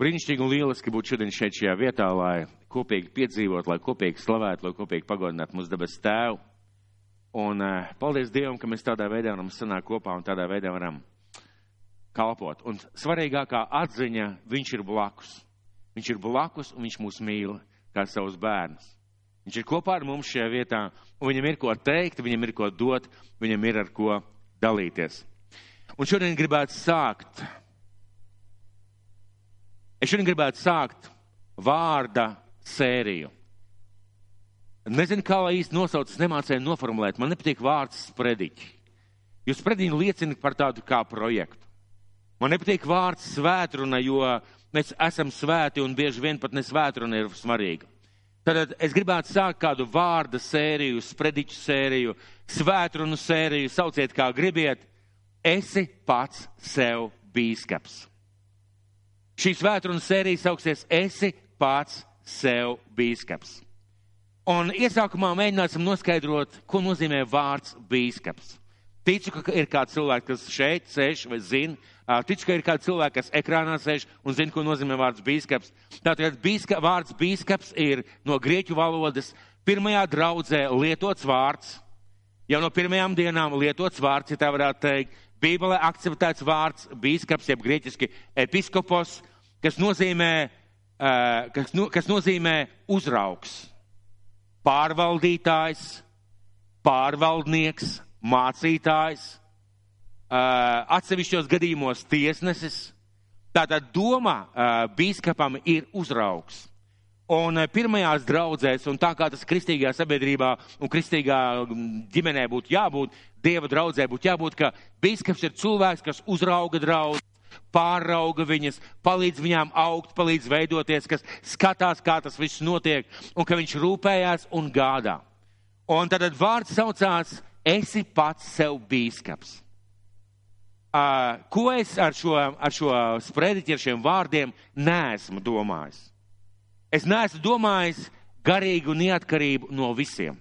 Brīnišķīgi un lieliski būt šodien šeit šajā vietā, lai kopīgi piedzīvot, lai kopīgi slavētu, lai kopīgi pagodinātu mūsu debes tēvu. Un uh, paldies Dievam, ka mēs tādā veidā varam sanākt kopā un tādā veidā varam kalpot. Un svarīgākā atziņa, viņš ir blakus. Viņš ir blakus un viņš mūs mīl kā savus bērnus. Viņš ir kopā ar mums šajā vietā, un viņam ir ko teikt, viņam ir ko dot, viņam ir ar ko dalīties. Un šodien gribētu sākt. Es šodien gribētu sākt vārda sēriju. Nezinu, kā lai īsti nosauc, nemācēju noformulēt. Man nepatīk vārds sprediķi. Jo sprediķi liecina par tādu kā projektu. Man nepatīk vārds svētruna, jo mēs esam svēti un bieži vien pat nesvētruna ir svarīga. Tad es gribētu sākt kādu vārda sēriju, sprediķu sēriju, svētrunu sēriju, sauciet kā gribiet. Esi pats sev bīskaps. Šī svētruna sērija sauksies Esi pats sev bīskaps. Un iesākumā mēģināsim noskaidrot, ko nozīmē vārds bīskaps. Ticu, ka ir kāds cilvēks, kas šeit sēž vai zina. Ticu, ka ir kāds cilvēks, kas ekrānā sēž un zina, ko nozīmē vārds bīskaps. Tātad bīska, vārds bīskaps ir no grieķu valodas pirmajā draudzē lietots vārds. Jau no pirmajām dienām lietots vārds, ja tā varētu teikt. Bībelē akceptēts vārds bīskaps, jeb grieķiski episkopos, kas nozīmē, kas, kas nozīmē uzraugs pārvaldītājs, pārvaldnieks, mācītājs, atsevišķos gadījumos tiesnesis. Tātad doma bīskapam ir uzraugs. Un pirmajās draudzēs, un tā kā tas kristīgajā sabiedrībā un kristīgā ģimenē būtu jābūt, dieva draudzē būtu jābūt, ka bīskaps ir cilvēks, kas uzrauga draudz, pārauga viņas, palīdz viņām augt, palīdz veidoties, kas skatās, kā tas viss notiek, un ka viņš rūpējās un gādā. Un tad vārds saucās, esi pats sev bīskaps. Uh, ko es ar šo, ar šo sprediķi, ar šiem vārdiem neesmu domājis? Es neesmu domājis garīgu neatkarību no visiem.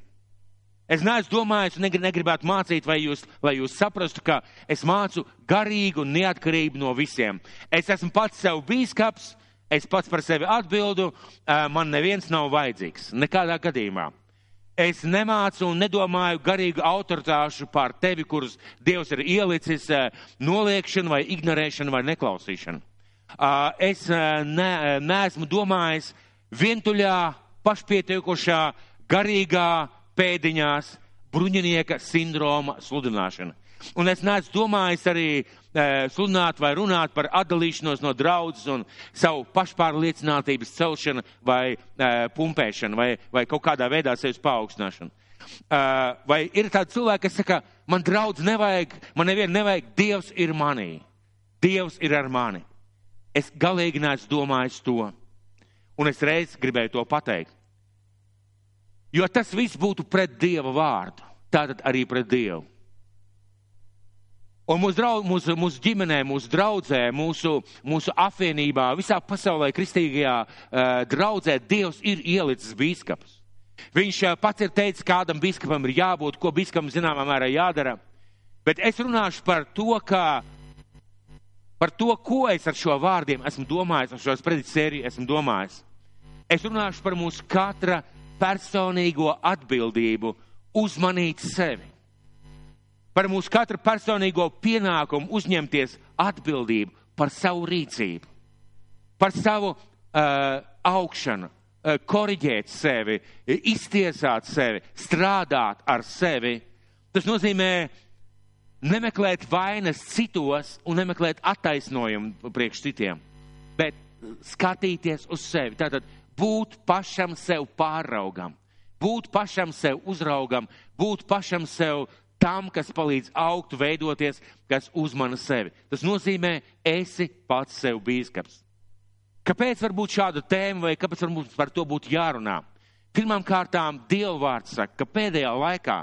Es neesmu domājis, negribētu mācīt, vai jūs, lai jūs saprastu, ka es mācu garīgu neatkarību no visiem. Es esmu pats sev bīskaps, es pats par sevi atbildu, man neviens nav vajadzīgs. Nekādā gadījumā. Es nemācu un nedomāju garīgu autoritāšu pār tevi, kurus Dievs ir ielicis noliekšanu vai ignorēšanu vai neklausīšanu. Es ne, neesmu domājis vientuļā, pašpietiekušā, garīgā, pēdiņās bruņinieka sindroma sludināšana. Un es neesmu domājis arī e, sludināt vai runāt par atdalīšanos no draudzes un savu pašpārliecinātības celšanu vai e, pumpēšanu vai, vai kaut kādā veidā sevis paaugstināšanu. E, vai ir tādi cilvēki, kas saka, man draudz nevajag, man nevienu nevajag, Dievs ir manī. Dievs ir ar mani. Es galīgi neesmu domājis to. Un es reiz gribēju to pateikt. Jo tas viss būtu pret Dieva vārdu, tātad arī pret Dievu. Un mūsu, draug, mūsu, mūsu ģimenē, mūsu draudzē, mūsu, mūsu apvienībā, visā pasaulē, kristīgajā uh, draudzē, Dievs ir ielicis bīskaps. Viņš uh, pats ir teicis, kādam bīskapam ir jābūt, ko bīskapam zināmā mērā jādara. Bet es runāšu par to, kā, par to, ko es ar šo vārdiem esmu domājis, ar šo sprediķu sēriju esmu domājis. Es runāšu par mūsu katra personīgo atbildību uzmanīt sevi. Par mūsu katru personīgo pienākumu uzņemties atbildību par savu rīcību, par savu uh, augšanu, uh, koriģēt sevi, iztiesāt sevi, strādāt ar sevi. Tas nozīmē nemeklēt vainas citos un nemeklēt attaisnojumu priekš citiem, bet skatīties uz sevi. Tātad būt pašam sev pāraugam, būt pašam sev uzraugam, būt pašam sev tam, kas palīdz augt, veidoties, kas uzmana sevi. Tas nozīmē, esi pats sev bīskaps. Kāpēc var būt šāda tēma vai kāpēc mums par to būtu jārunā? Pirmām kārtām Dieva vārds saka, ka pēdējā laikā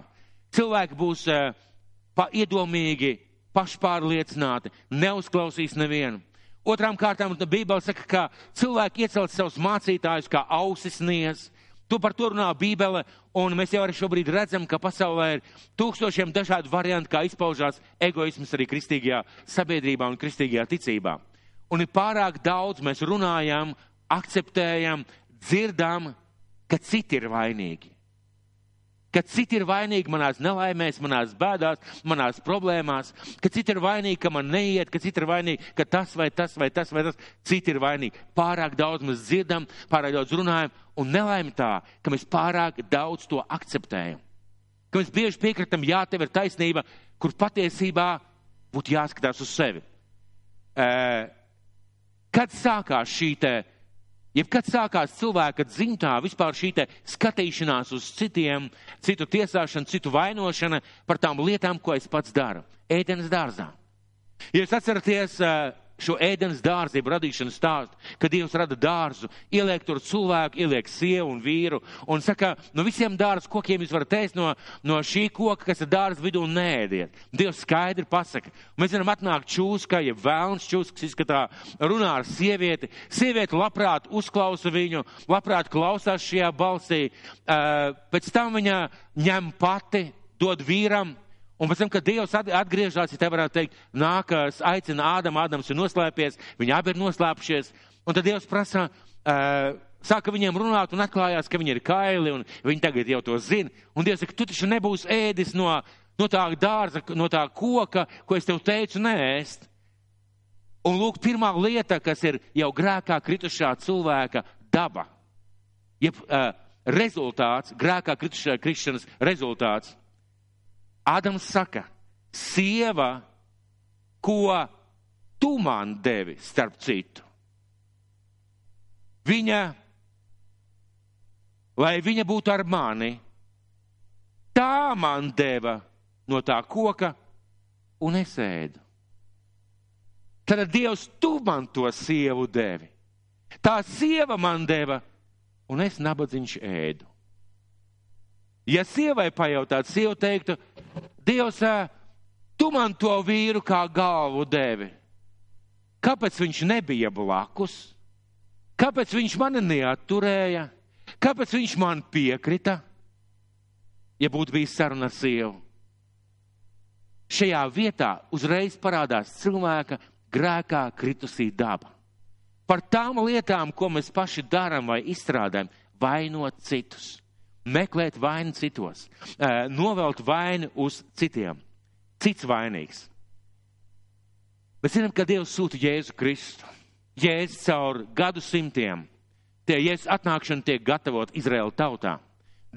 cilvēki būs uh, pa iedomīgi, pašpārliecināti, neuzklausīs nevienu. Otrām kārtām Bībele saka, ka cilvēki iecelt savus mācītājus kā ausis nies. To par to runā Bībele, un mēs jau arī šobrīd redzam, ka pasaulē ir tūkstošiem dažādu variantu, kā izpaužās egoisms arī kristīgajā sabiedrībā un kristīgajā ticībā. Un ir pārāk daudz mēs runājam, akceptējam, dzirdam, ka citi ir vainīgi. Ka citi ir vainīgi manās nelaimēs, manās bēdās, manās problēmās, ka citi ir vainīgi, ka man neiet, ka citi ir vainīgi, ka tas vai tas vai tas vai tas, citi ir vainīgi. Pārāk daudz mēs dzirdam, pārāk daudz runājam, un nelaime tā, ka mēs pārāk daudz to akceptējam. Ka mēs bieži piekritam, jā, tev ir taisnība, kur patiesībā būtu jāskatās uz sevi. Kad sākās šī te, jebkad sākās cilvēka dzimtā vispār šī skatīšanās uz citiem, citu tiesāšana, citu vainošana par tām lietām, ko es pats daru. Ēdienas dārzā. Ja jūs atceraties, uh, šo ēdienas dārzību radīšanas stāstu, kad Dievs rada dārzu, ieliek tur cilvēku, ieliek sievu un vīru, un saka, no visiem dārza kokiem jūs varat ēst no, no šī koka, kas ir dārza vidū, nēdiet. Dievs skaidri pasaka. Mēs zinām, atnāk čūska, ja vēlns čūskas izskatā, runā ar sievieti. Sieviete labprāt uzklausa viņu, labprāt klausās šajā balsī. Pēc tam viņa ņem pati, dod vīram, Un pēc tam, kad Dievs atgriežas, ja te varētu teikt, nākas, aicina Ādamu, Ādams ir noslēpies, viņi abi ir noslēpušies, un tad Dievs prasa, uh, sāka viņiem runāt un atklājās, ka viņi ir kaili, un viņi tagad jau to zina. Un Dievs saka, tu taču nebūsi ēdis no, no tā dārza, no tā koka, ko es tev teicu, nēst. Un lūk, pirmā lieta, kas ir jau grēkā kritušā cilvēka daba, jeb uh, rezultāts, grēkā kritušā krišanas rezultāts Ādams saka, sieva, ko tu man devi starp citu. Viņa, lai viņa būtu ar mani, tā man deva no tā koka, un es ēdu. Tad Dievs, tu man to sievu devi. Tā sieva man deva, un es nabadzīgs ēdu. Ja sievai pajautāt, sieva teiktu, Dievs, tu man to vīru kā galvu devi. Kāpēc viņš nebija blakus? Kāpēc viņš mani neatturēja? Kāpēc viņš man piekrita? Ja būtu bijis saruna ar sievu. Šajā vietā uzreiz parādās cilvēka grēkā kritusī daba. Par tām lietām, ko mēs paši darām vai izstrādājam, vainot citus meklēt vainu citos, novelt vainu uz citiem. Cits vainīgs. Mēs zinām, ka Dievs sūta Jēzu Kristu. Jēzus caur gadu simtiem. Tie Jēzus atnākšana tiek gatavot Izraēla tautā.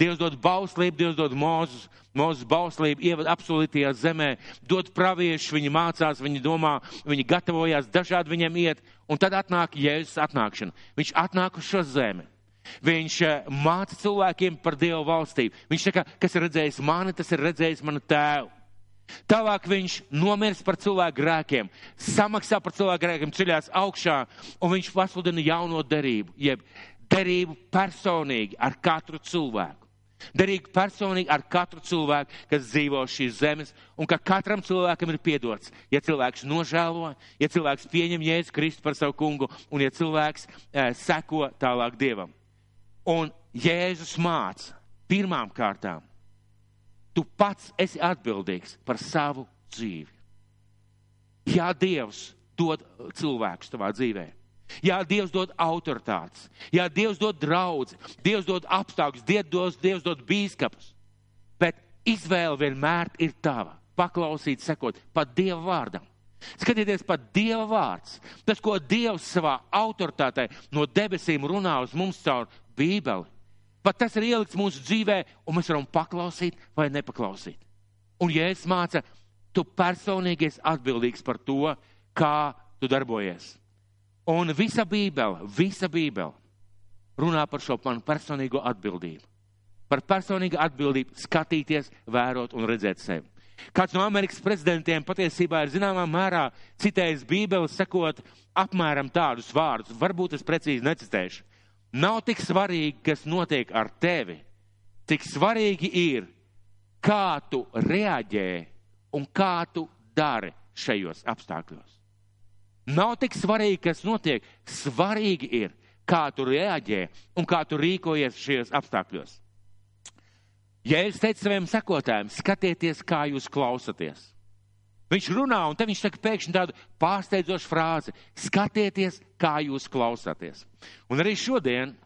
Dievs dod bauslību, Dievs dod mūzus, mūzus bauslību, ievad apsolītajā zemē, dod praviešu, viņi mācās, viņi domā, viņi gatavojās, dažādi viņiem iet, un tad atnāk Jēzus atnākšana. Viņš atnāk uz šo zemi. Viņš eh, māca cilvēkiem par Dievu valstību. Viņš saka, kas ir redzējis mani, tas ir redzējis manu tēvu. Tālāk viņš nomirs par cilvēku grēkiem, samaksā par cilvēku grēkiem, ceļās augšā, un viņš pasludina jauno derību, jeb derību personīgi ar katru cilvēku. Derīgi personīgi ar katru cilvēku, kas dzīvo šīs zemes, un ka katram cilvēkam ir piedots. Ja cilvēks nožēlo, ja cilvēks pieņem Jēzu Kristu par savu kungu, un ja cilvēks eh, seko tālāk Dievam. Un Jēzus māca pirmām kārtām, tu pats esi atbildīgs par savu dzīvi. Jā, Dievs dod cilvēkus tavā dzīvē. Jā, Dievs dod autoritātes, jā, Dievs dod draudzi, Dievs dod apstākļus, Dievs, Dievs dod bīskapus. Bet izvēle vienmēr ir tava. Paklausīt, sekot pat Dieva vārdam. Skatieties, pat Dieva vārds, tas, ko Dievs savā autoritātē no debesīm runā uz mums caur Bībeli. Pat tas ir ielikts mūsu dzīvē, un mēs varam paklausīt vai nepaklausīt. Un, ja es mācu, tu personīgi esi atbildīgs par to, kā tu darbojies. Un visa Bībele, visa Bībele runā par šo manu personīgo atbildību. Par personīgu atbildību skatīties, vērot un redzēt sevi. Kāds no Amerikas prezidentiem patiesībā ir zināmā mērā citējis Bībeli, sakot apmēram tādus vārdus. Varbūt es precīzi necitēšu. Nav tik svarīgi, kas notiek ar tevi, cik svarīgi ir, kā tu reaģē un kā tu dari šajos apstākļos. Nav tik svarīgi, kas notiek, svarīgi ir, kā tu reaģē un kā tu rīkojies šajos apstākļos. Ja es teicu saviem sekotājiem, skatieties, kā jūs klausaties. Viņš runā, un te viņš saka pēkšņi tādu pārsteidzošu frāzi - skatieties, kā jūs klausāties. Un arī šodien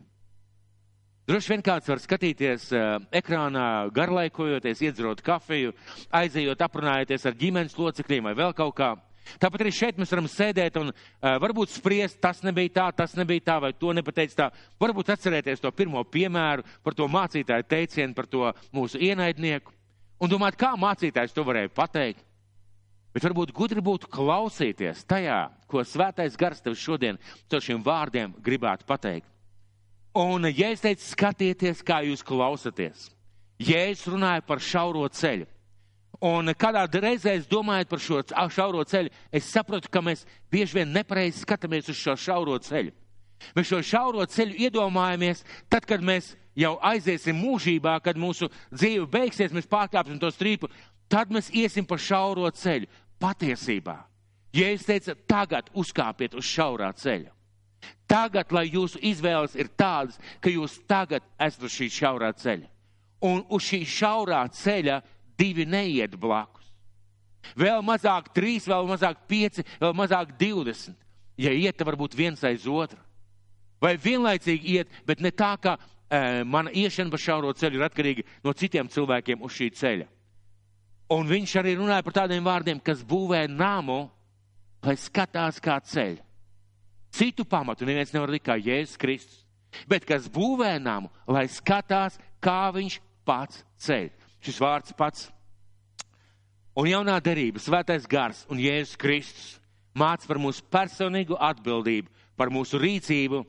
droši vien kāds var skatīties uh, ekrānā, garlaikojoties, iedzerot kafiju, aizejot, aprunājoties ar ģimenes locekļiem vai vēl kaut kā. Tāpat arī šeit mēs varam sēdēt un uh, varbūt spriest, tas nebija tā, tas nebija tā, vai to nepateic tā. Varbūt atcerēties to pirmo piemēru par to mācītāju teicienu, par to mūsu ienaidnieku. Un domāt, kā mācītājs to varēja pateikt. Bet varbūt gudri būtu klausīties tajā, ko svētais gars tev šodien caur šiem vārdiem gribētu pateikt. Un, ja es teicu, skatieties, kā jūs klausāties, ja es runāju par šauro ceļu, un kādā reizē es domāju par šo šauro ceļu, es saprotu, ka mēs bieži vien nepareizi skatāmies uz šo šauro ceļu. Mēs šo šauro ceļu iedomājamies tad, kad mēs jau aiziesim mūžībā, kad mūsu dzīve beigsies, mēs pārkāpsim to strīpu, tad mēs iesim pa šauro ceļu patiesībā. Jēzus teica, tagad uzkāpiet uz šaurā ceļa. Tagad, lai jūsu izvēles ir tādas, ka jūs tagad esat uz šī šaurā ceļa. Un uz šī šaurā ceļa divi neiet blakus. Vēl mazāk trīs, vēl mazāk pieci, vēl mazāk divdesmit. Ja iet, tad varbūt viens aiz otru. Vai vienlaicīgi iet, bet ne tā, ka e, mana iešana pa šauro ceļu ir atkarīga no citiem cilvēkiem uz šī ceļa. Un viņš arī runāja par tādiem vārdiem, kas būvē namu, lai skatās kā ceļ. Citu pamatu neviens nevar likt kā Jēzus Kristus, bet kas būvē namu, lai skatās, kā viņš pats ceļ. Šis vārds pats. Un jaunā derība, svētais gars un Jēzus Kristus māca par mūsu personīgo atbildību, par mūsu rīcību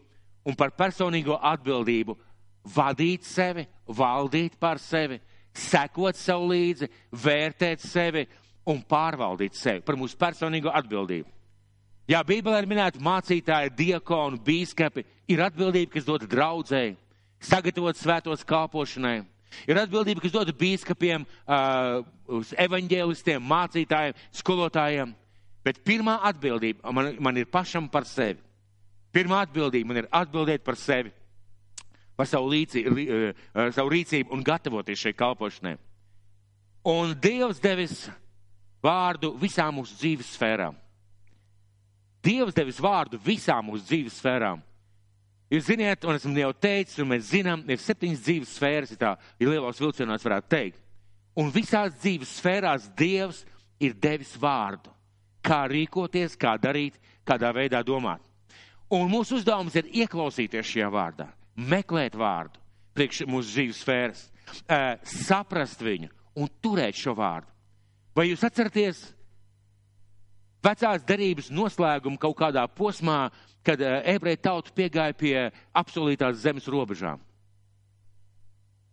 un par personīgo atbildību vadīt sevi, valdīt par sevi, sekot sev līdzi, vērtēt sevi un pārvaldīt sevi par mūsu personīgo atbildību. Jā, Bībelē ir minēta mācītāji, diakoni, bīskapi, ir atbildība, kas dod draudzēji, sagatavot svētos kalpošanai. Ir atbildība, kas dod bīskapiem, uh, evaņģēlistiem, mācītājiem, skolotājiem. Bet pirmā atbildība man, man ir pašam par sevi. Pirmā atbildība man ir atbildēt par sevi par savu, līdzi, uh, savu rīcību un gatavoties šai kalpošanai. Un Dievs devis vārdu visām mūsu dzīves sfērām. Dievs devis vārdu visām mūsu dzīves sfērām. Jūs ziniet, un esmu jau teicis, un mēs zinām, ir septiņas dzīves sfēras, ja tā ir lielos vilcienos varētu teikt. Un visās dzīves sfērās Dievs ir devis vārdu. Kā rīkoties, kā darīt, kādā veidā domāt. Un mūsu uzdevums ir ieklausīties šajā vārdā meklēt vārdu priekš mūsu dzīves sfēras, saprast viņu un turēt šo vārdu. Vai jūs atceraties vecās derības noslēgumu kaut kādā posmā, kad ebreju tauta piegāja pie apsolītās zemes robežām?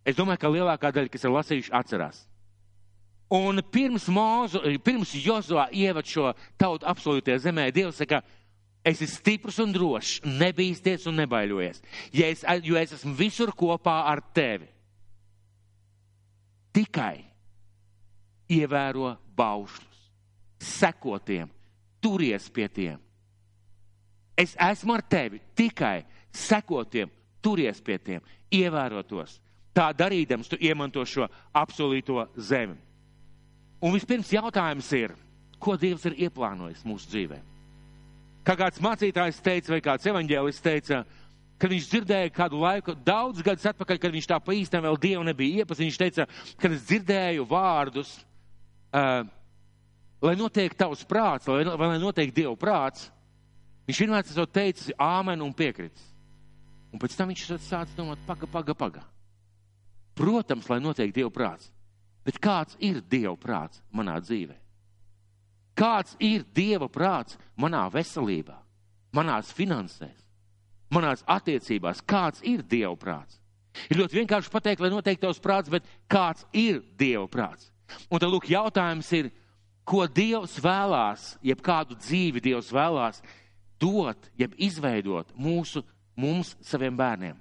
Es domāju, ka lielākā daļa, kas ir lasījuši, atcerās. Un pirms, mūzu, pirms Jozovā ievad šo tautu apsolītajā zemē, Dievs saka, esi stiprs un drošs, nebīsties un nebaiļojies, ja es, jo es esmu visur kopā ar tevi. Tikai ievēro baušļus, seko tiem, turies pie tiem. Es esmu ar tevi, tikai seko tiem, turies pie tiem, ievēro tos. Tā darīdams, tu iemanto šo apsolīto zemi. Un vispirms jautājums ir, ko Dievs ir ieplānojis mūsu dzīvēm? Kā kāds mācītājs teica, vai kāds evaņģēlis teica, kad viņš dzirdēja kādu laiku, daudz gadus atpakaļ, kad viņš tā pa īstam vēl Dievu nebija iepazinis, viņš teica, kad es dzirdēju vārdus, uh, lai notiek tavs prāts, lai, vai lai notiek Dievu prāts, viņš vienmēr tas teicis āmen un piekrits. Un pēc tam viņš sāca domāt, paga, paga, paga. Protams, lai notiek Dievu prāts, bet kāds ir Dievu prāts manā dzīvē? Kāds ir Dieva prāts manā veselībā, manās finansēs, manās attiecībās? Kāds ir Dieva prāts? Ir ļoti vienkārši pateikt, lai noteikti tavs prāts, bet kāds ir Dieva prāts? Un tad, lūk, jautājums ir, ko Dievs vēlās, jeb kādu dzīvi Dievs vēlās dot, jeb izveidot mūsu, mums, saviem bērniem.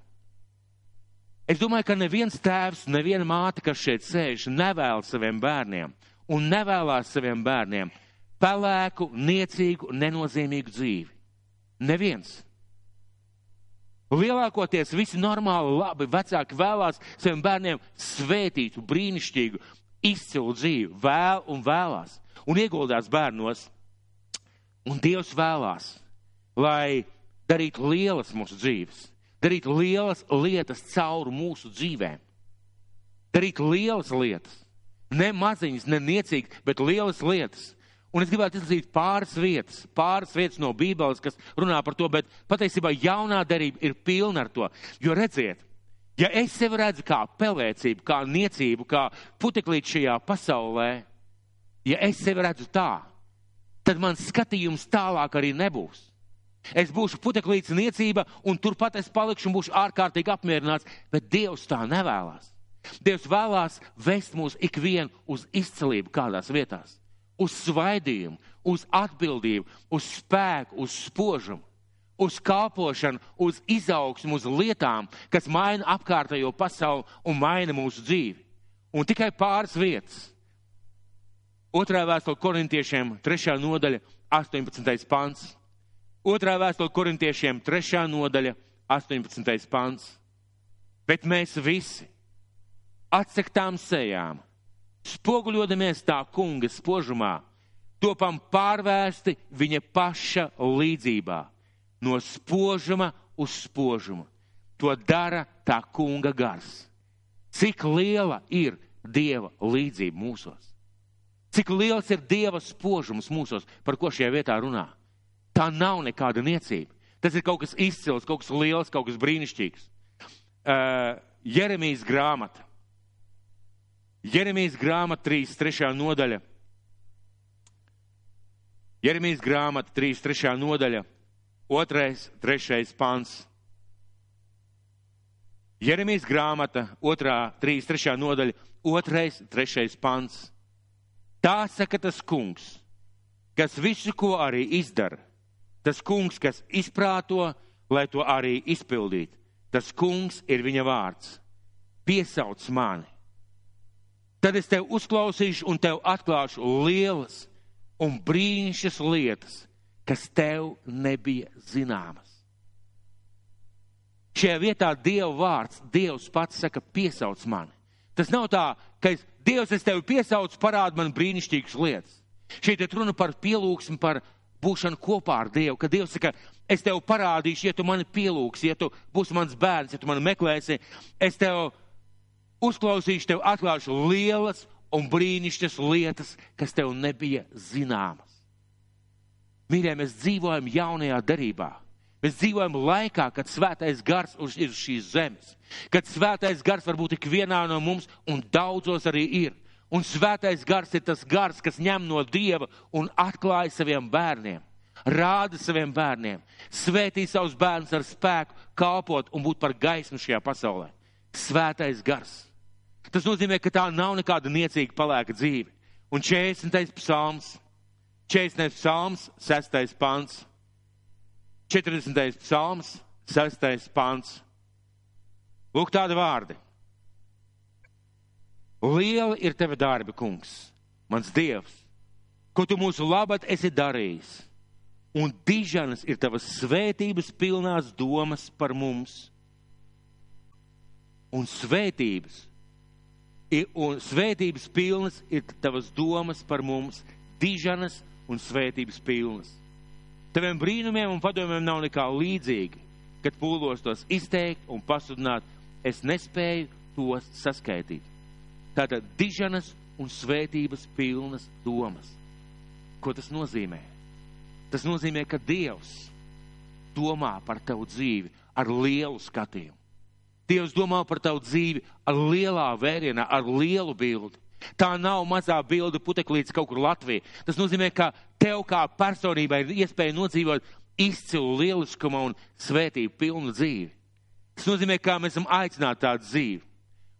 Es domāju, ka neviens tēvs, neviena māte, kas šeit sēž, nevēlas saviem bērniem un nevēlās saviem bērniem pelēku, niecīgu, nenozīmīgu dzīvi. Neviens. Lielākoties visi normāli, labi vecāki vēlās saviem bērniem svētītu, brīnišķīgu, izcilu dzīvi, vēl un vēlās, un ieguldās bērnos. Un Dievs vēlās, lai darītu lielas mūsu dzīves, darītu lielas lietas cauri mūsu dzīvēm, darītu lielas lietas, ne maziņas, ne niecīgas, bet lielas lietas. Un es gribētu izlasīt pāris vietas, pāris vietas no Bībeles, kas runā par to, bet patiesībā jaunā derība ir pilna ar to. Jo redziet, ja es sevi redzu kā pelēcību, kā niecību, kā puteklīt šajā pasaulē, ja es sevi redzu tā, tad man skatījums tālāk arī nebūs. Es būšu puteklīts niecība, un turpat es palikšu un būšu ārkārtīgi apmierināts, bet Dievs tā nevēlas. Dievs vēlās vest mūs ikvienu uz izcelību kādās vietās uz svaidījumu, uz atbildību, uz spēku, uz spožumu, uz kalpošanu, uz izaugsmu, uz lietām, kas maina apkārtējo pasauli un maina mūsu dzīvi. Un tikai pāris vietas. Otrā vēstule korintiešiem, trešā nodaļa, 18. pants. Otrā vēstule korintiešiem, trešā nodaļa, 18. pants. Bet mēs visi atsektām sejām spoguļodamies tā kunga spožumā, topam pārvērsti viņa paša līdzībā, no spožuma uz spožumu. To dara tā kunga gars. Cik liela ir Dieva līdzība mūsos? Cik liels ir Dieva spožums mūsos, par ko šajā vietā runā? Tā nav nekāda niecība. Tas ir kaut kas izcils, kaut kas liels, kaut kas brīnišķīgs. Uh, Jeremijas grāmata. Jeremijas grāmata 3, 3 nodaļa. Jeremijas grāmata 3, 3 nodaļa, 2, 3 pants. Jeremijas grāmata 2, 3, 3 nodaļa, 2, 3 pants. Tā saka tas kungs, kas visu, ko arī izdara. Tas kungs, kas izprāto, lai to arī izpildītu. Tas kungs ir viņa vārds. Piesauc mani Tad es tev uzklausīšu un tev atklāšu lielas un brīnišķas lietas, kas tev nebija zināmas. Šajā vietā Dieva vārds, Dievs pats saka, piesauc mani. Tas nav tā, ka es, Dievs, es tevi piesaucu, parāda man brīnišķīgas lietas. Šeit ir runa par pielūgsmu, par būšanu kopā ar Dievu, ka Dievs saka, es tev parādīšu, ja tu mani pielūgsi, ja tu būsi mans bērns, ja tu mani meklēsi, es tev uzklausīšu tev, atklāšu lielas un brīnišķas lietas, kas tev nebija zināmas. Mīļie, mēs dzīvojam jaunajā darībā. Mēs dzīvojam laikā, kad svētais gars ir uz šīs zemes, kad svētais gars var būt ikvienā no mums un daudzos arī ir. Un svētais gars ir tas gars, kas ņem no Dieva un atklāja saviem bērniem, rāda saviem bērniem, svētī savus bērnus ar spēku, kalpot un būt par gaismu šajā pasaulē. Svētais gars. Tas nozīmē, ka tā nav nekāda niecīga palēka dzīve. Un 40. psalms, 40. psalms, 6. pants, 40. psalms, 6. pants. Lūk, tādi vārdi. Liela ir teva darba, kungs, mans dievs, ko tu mūsu labad esi darījis, un dižanas ir tavas svētības pilnās domas par mums. Un svētības un svētības pilnas ir tavas domas par mums, dižanas un svētības pilnas. Taviem brīnumiem un padomiem nav nekā līdzīga, kad pūlos tos izteikt un pasludināt, es nespēju tos saskaitīt. Tātad dižanas un svētības pilnas domas. Ko tas nozīmē? Tas nozīmē, ka Dievs domā par tavu dzīvi ar lielu skatījumu. Dievs domā par tavu dzīvi ar lielā vērienā, ar lielu bildi. Tā nav mazā bilde puteklīts kaut kur Latvijā. Tas nozīmē, ka tev kā personībai ir iespēja nodzīvot izcilu lieliskumu un svētību pilnu dzīvi. Tas nozīmē, ka mēs esam aicināti tādu dzīvi.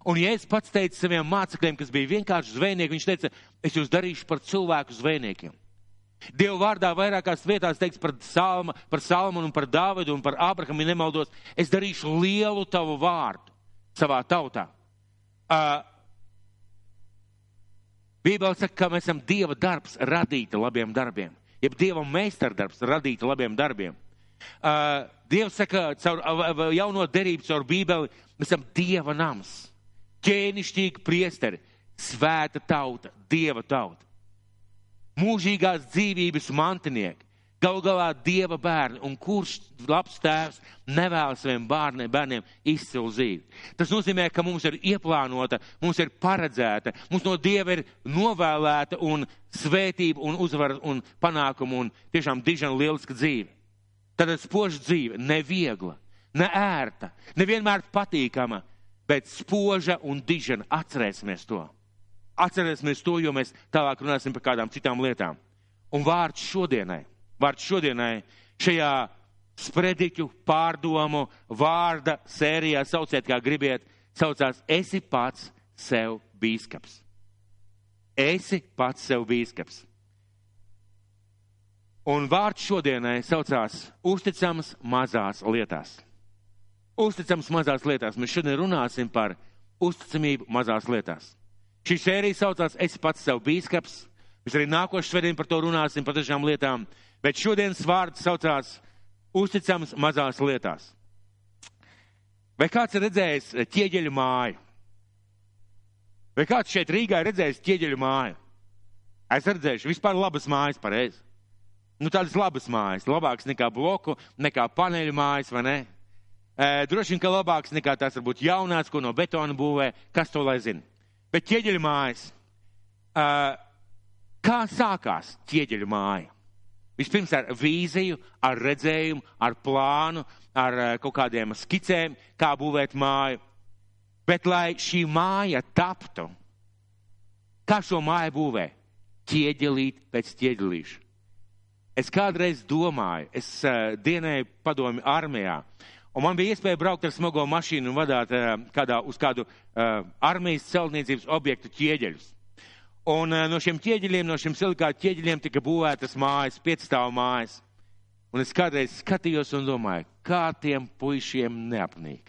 Un ja es pats teicu saviem mācekļiem, kas bija vienkārši zvejnieki, viņš teica, es jūs darīšu par cilvēku zvejniekiem. Dieva vārdā vairākās vietās teiks par, salma, par Salmanu par Dāvidu un par Abrahamu, ja nemaldos, es darīšu lielu tavu vārdu savā tautā. Uh, Bībeli saka, ka mēs esam Dieva darbs radīti labiem darbiem. Jeb Dieva meistardarbs radīti labiem darbiem. Uh, Dievs saka, caur uh, jauno derību, caur Bībeli, mēs esam Dieva nams. Ķēnišķīgi priesteri, svēta tauta, dieva tauta. Mūžīgās dzīvības mantinieki, galu galā dieva bērni, un kurš labs tēvs nevēlas saviem bērniem, bērniem izcilu dzīvi. Tas nozīmē, ka mums ir ieplānota, mums ir paredzēta, mums no dieva ir novēlēta un svētība un uzvara un panākuma un tiešām dižana lieliska dzīve. Tad spoža dzīve, neviegla, ne ērta, nevienmēr patīkama, bet spoža un dižana. Atcerēsimies to. Atcerēsimies to, jo mēs tālāk runāsim par kādām citām lietām. Un vārds šodienai, vārds šodienai šajā sprediķu pārdomu vārda sērijā sauciet, kā gribiet, saucās esi pats sev bīskaps. Esi pats sev bīskaps. Un vārds šodienai saucās uzticams mazās lietās. Uzticams mazās lietās. Mēs šodien runāsim par uzticamību mazās lietās. Šī sērija saucās Es pats sev bīskaps. Mēs arī nākošu svētdien par to runāsim, par dažām lietām. Bet šodienas vārds saucās Uzticams mazās lietās. Vai kāds ir redzējis ķieģeļu māju? Vai kāds šeit Rīgā ir redzējis ķieģeļu māju? Es redzēšu vispār labas mājas, pareizi. Nu, tādas labas mājas, labākas nekā bloku, nekā paneļu mājas, vai ne? E, droši vien, ka labāks nekā tās varbūt jaunās, ko no betona būvē, kas to lai zina. Bet ķieģeļu mājas. E, kā sākās ķieģeļu māja? Vispirms ar vīziju, ar redzējumu, ar plānu, ar kaut kādiem skicēm, kā būvēt māju. Bet, lai šī māja taptu, kā šo māju būvē? Ķieģelīt pēc ķieģelīša. Es kādreiz domāju, es uh, dienēju padomi armijā, Un man bija iespēja braukt ar smago mašīnu un vadīt uh, kādā, uz kādu uh, armijas celtniecības objektu ķieģeļus. Un uh, no šiem ķieģeļiem, no šiem silikāta ķieģeļiem tika būvētas mājas, piecstāvu mājas. Un es kādreiz skatījos un domāju, kā tiem puišiem neapnīk.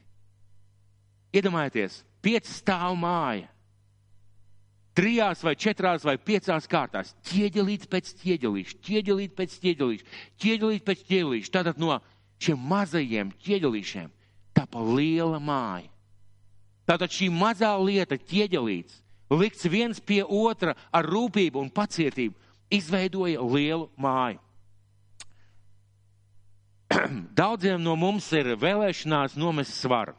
Iedomājieties, piecstāvu māja. Trijās vai četrās vai piecās kārtās. Ķieģelīt pēc ķieģelīša, ķieģelīt pēc ķieģelīša, ķieģelīt pēc ķieģelīša. Tātad no šiem mazajiem ķieģelīšiem tapa liela māja. Tātad šī mazā lieta, ķieģelīts, likts viens pie otra ar rūpību un pacietību, izveidoja lielu māju. Daudziem no mums ir vēlēšanās nomest svaru.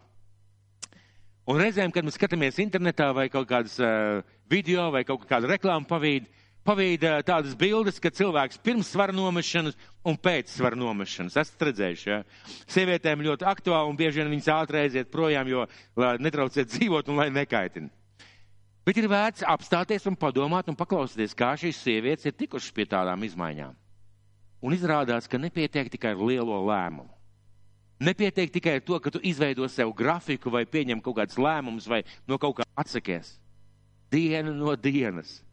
Un reizēm, kad mēs skatāmies internetā vai kaut kādas uh, video vai kaut kādu reklāmu pavīdu, pavīda tādas bildes, ka cilvēks pirms svara nomešanas un pēc svara nomešanas. Esat redzējuši, ja? Sievietēm ļoti aktuāli un bieži vien viņas ātri aiziet projām, jo lai netrauciet dzīvot un lai nekaitina. Bet ir vērts apstāties un padomāt un paklausīties, kā šīs sievietes ir tikušas pie tādām izmaiņām. Un izrādās, ka nepietiek tikai ar lielo lēmumu. Nepietiek tikai ar to, ka tu izveido sev grafiku vai pieņem kaut kādus lēmumus vai no kaut kā atsakies. Diena no dienas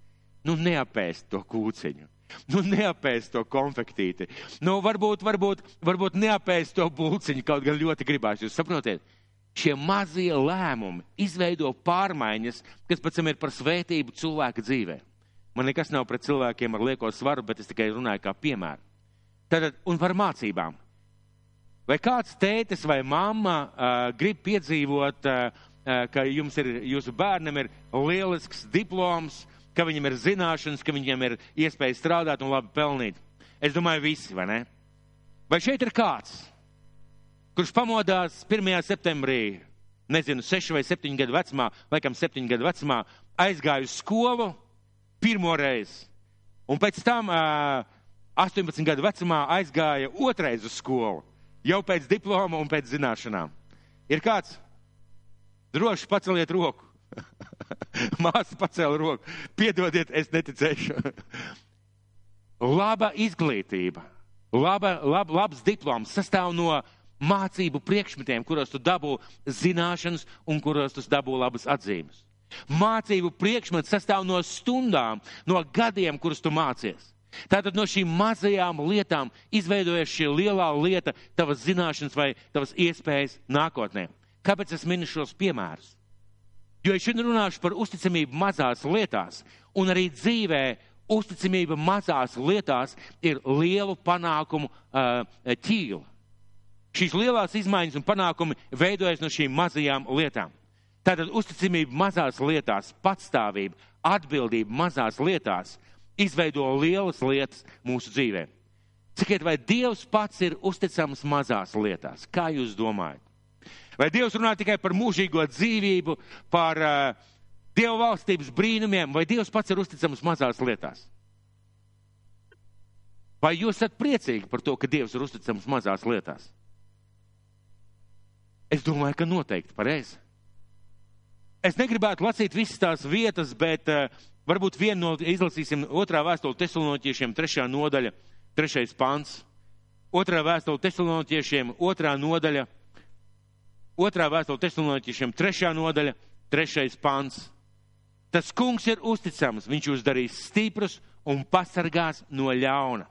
Nu, neapēst to kūciņu. Nu, neapēst to konfektīti. Nu, varbūt, varbūt, varbūt neapēst to bulciņu, kaut gan ļoti gribās. Jūs saprotiet? Šie mazie lēmumi izveido pārmaiņas, kas pēc tam ir par svētību cilvēka dzīvē. Man nekas nav pret cilvēkiem ar lieko svaru, bet es tikai runāju kā piemēru. Tad, un par mācībām. Vai kāds tētis vai mamma uh, grib piedzīvot, uh, uh, ka jums ir, jūsu bērnam ir lielisks diploms, ka viņam ir zināšanas, ka viņam ir iespēja strādāt un labi pelnīt. Es domāju, visi, vai ne? Vai šeit ir kāds, kurš pamodās 1. septembrī, nezinu, 6 vai 7 gadu vecumā, laikam 7 gadu vecumā, aizgāja uz skolu pirmo reizi, un pēc tam 18 gadu vecumā aizgāja otrais uz skolu, jau pēc diploma un pēc zināšanām. Ir kāds? Droši paceliet roku. Māsa pacēla roku. Piedodiet, es neticēšu. Laba izglītība, laba, lab, labs diploms sastāv no mācību priekšmetiem, kuros tu dabū zināšanas un kuros tu dabū labas atzīmes. Mācību priekšmets sastāv no stundām, no gadiem, kurus tu mācies. Tātad no šīm mazajām lietām izveidojas šī lielā lieta, tavas zināšanas vai tavas iespējas nākotnē. Kāpēc es minu šos piemērus? Jo es šodien runāšu par uzticamību mazās lietās, un arī dzīvē uzticamība mazās lietās ir lielu panākumu uh, ķīla. Šīs lielās izmaiņas un panākumi veidojas no šīm mazajām lietām. Tātad uzticamība mazās lietās, patstāvība, atbildība mazās lietās izveido lielas lietas mūsu dzīvē. Sakiet, vai Dievs pats ir uzticams mazās lietās? Kā jūs domājat? Vai Dievs runā tikai par mūžīgo dzīvību, par uh, Dieva valstības brīnumiem, vai Dievs pats ir uzticams mazās lietās? Vai jūs esat priecīgi par to, ka Dievs ir uzticams mazās lietās? Es domāju, ka noteikti pareizi. Es negribētu lasīt visas tās vietas, bet uh, varbūt vienu no izlasīsim otrā vēstule tesaloniķiešiem, trešā nodaļa, trešais pants. Otrā vēstule tesaloniķiešiem, otrā nodaļa, otrā vēstule tesaloniķiešiem, trešā nodaļa, trešais pants. Tas kungs ir uzticams, viņš jūs darīs stiprus un pasargās no ļauna.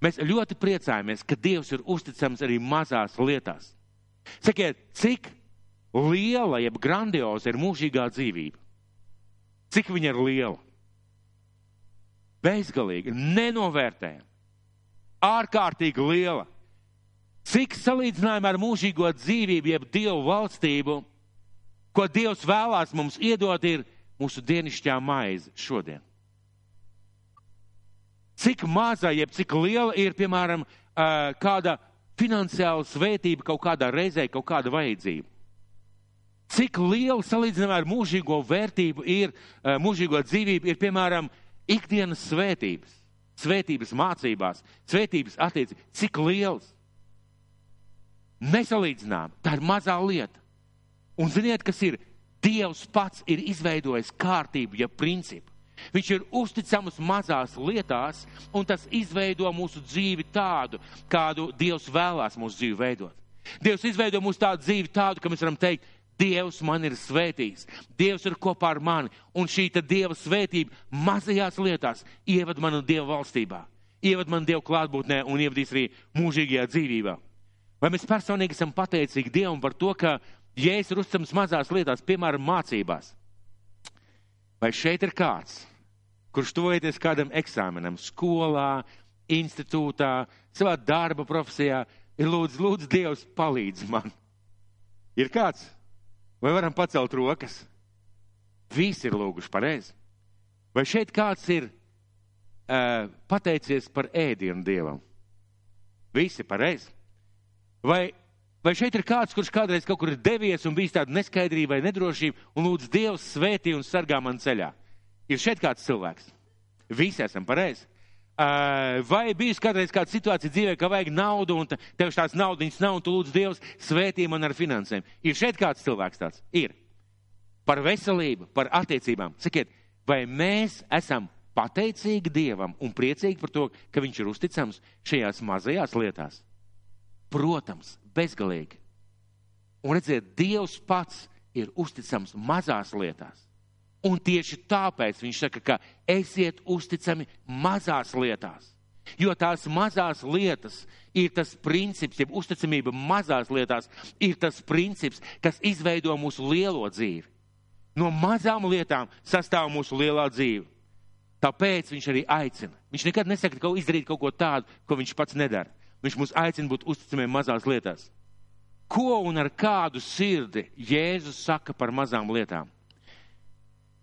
Mēs ļoti priecājamies, ka Dievs ir uzticams arī mazās lietās. Sakiet, cik liela, jeb grandioza ir mūžīgā dzīvība? Cik viņa ir liela? Bezgalīgi, nenovērtējama, ārkārtīgi liela. Cik salīdzinājumā ar mūžīgo dzīvību, jeb Dievu valstību, ko Dievs vēlās mums iedot, ir mūsu dienišķā maize šodien. Cik maza, jeb cik liela ir, piemēram, kāda finansiāla svētība kaut kādā reizē, kaut kāda vajadzība. Cik liela salīdzinājumā ar mūžīgo vērtību ir, mūžīgo dzīvību ir, piemēram, ikdienas svētības, svētības mācībās, svētības attiecības. Cik liels? Nesalīdzinām, tā ir mazā lieta. Un ziniet, kas ir? Dievs pats ir izveidojis kārtību, ja principu. Viņš ir uzticams mazās lietās, un tas izveido mūsu dzīvi tādu, kādu Dievs vēlās mūsu dzīvi veidot. Dievs izveido mūsu tādu dzīvi tādu, ka mēs varam teikt, Dievs man ir svētījis, Dievs ir kopā ar mani, un šī Dieva svētība mazajās lietās ieved manu Dieva valstībā, ieved manu Dievu klātbūtnē un ievadīs arī mūžīgajā dzīvībā. Vai mēs personīgi esam pateicīgi Dievam par to, ka Jēzus ir uzticams mazās lietās, piemēram, mācībās? Vai šeit ir kāds, kurš tuvojaties kādam eksāmenam, skolā, institūtā, savā darba profesijā, ir lūdzu, lūdzu, Dievs, palīdz man. Ir kāds? Vai varam pacelt rokas? Visi ir lūguši pareizi. Vai šeit kāds ir uh, pateicies par ēdienu Dievam? Visi pareizi. Vai, vai šeit ir kāds, kurš kādreiz kaut kur ir devies un bijis tāda neskaidrība vai nedrošība un lūdz Dievs svētī un sargā man ceļā? Ir šeit kāds cilvēks. Visi esam pareizi. Vai bijusi kādreiz kāda situācija dzīvē, ka vajag naudu, un tev šāds naudas nav, un tu lūdz Dievs svētī man ar finansēm? Ir šeit kāds cilvēks tāds? Ir. Par veselību, par attiecībām. Sakiet, vai mēs esam pateicīgi Dievam un priecīgi par to, ka Viņš ir uzticams šajās mazajās lietās? Protams, bezgalīgi. Un redziet, Dievs pats ir uzticams mazās lietās. Un tieši tāpēc viņš saka, ka esiet uzticami mazās lietās. Jo tās mazās lietas ir tas princips, jeb uzticamība mazās lietās ir tas princips, kas izveido mūsu lielo dzīvi. No mazām lietām sastāv mūsu lielā dzīve. Tāpēc viņš arī aicina. Viņš nekad nesaka, ka izdarīt kaut ko tādu, ko viņš pats nedara. Viņš mūs aicina būt uzticamiem mazās lietās. Ko un ar kādu sirdi Jēzus saka par mazām lietām?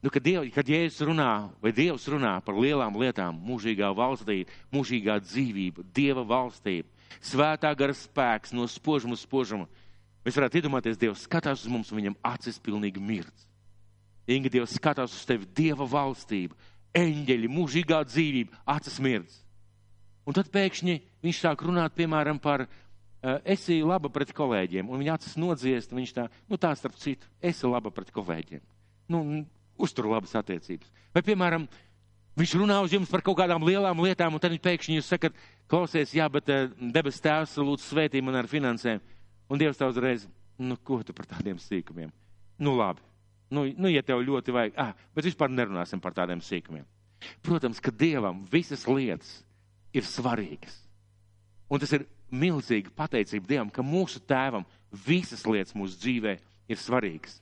Nu, kad, Diev, kad Jēzus runā, vai Dievs runā par lielām lietām, mūžīgā valstība, mūžīgā dzīvība, Dieva valstība, svētā gara spēks no spožuma uz spožumu, mēs varētu iedomāties, Dievs skatās uz mums un viņam acis pilnīgi mirdz. Inga Dievs skatās uz tevi, Dieva valstība, eņģeļi, mūžīgā dzīvība, acis mirdz. Un tad pēkšņi viņš sāk runāt, piemēram, par uh, esi laba pret kolēģiem, un viņa acis nodziest, un viņš tā, nu tā starp citu, esi laba pret kolēģiem. Nu, uztur labas attiecības. Vai, piemēram, viņš runā uz jums par kaut kādām lielām lietām, un tad viņš pēkšņi jūs sakat, klausies, jā, bet uh, debes tēvs lūdzu svētī man ar finansēm. Un Dievs tā uzreiz, nu, ko tu par tādiem sīkumiem? Nu, labi. Nu, nu ja tev ļoti vajag, ah, bet vispār nerunāsim par tādiem sīkumiem. Protams, ka Dievam visas lietas ir svarīgas. Un tas ir milzīgi pateicība Dievam, ka mūsu tēvam visas lietas mūsu dzīvē ir svarīgas.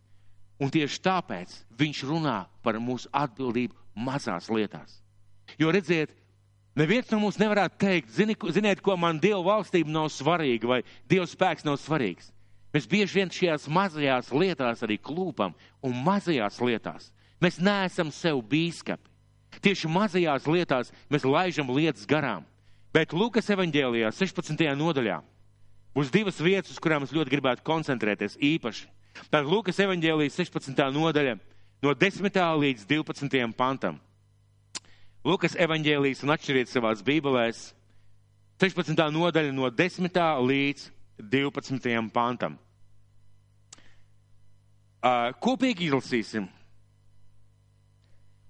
Un tieši tāpēc viņš runā par mūsu atbildību mazās lietās. Jo redziet, neviens no mums nevarētu teikt, zini, ziniet, ko man Dieva valstība nav svarīga vai Dieva spēks nav svarīgs. Mēs bieži vien šajās mazajās lietās arī klūpam, un mazajās lietās mēs neesam sev bīskapi. Tieši mazajās lietās mēs laižam lietas garām. Bet Lukas evanģēlijā 16. nodaļā būs divas vietas, uz kurām es ļoti gribētu koncentrēties īpaši. Tātad Lukas evanģēlijas 16. nodaļa no 10. līdz 12. pantam. Lukas evanģēlijas un atšķiriet savās bībelēs 16. nodaļa no 10. līdz 12. pantam. Kopīgi izlasīsim.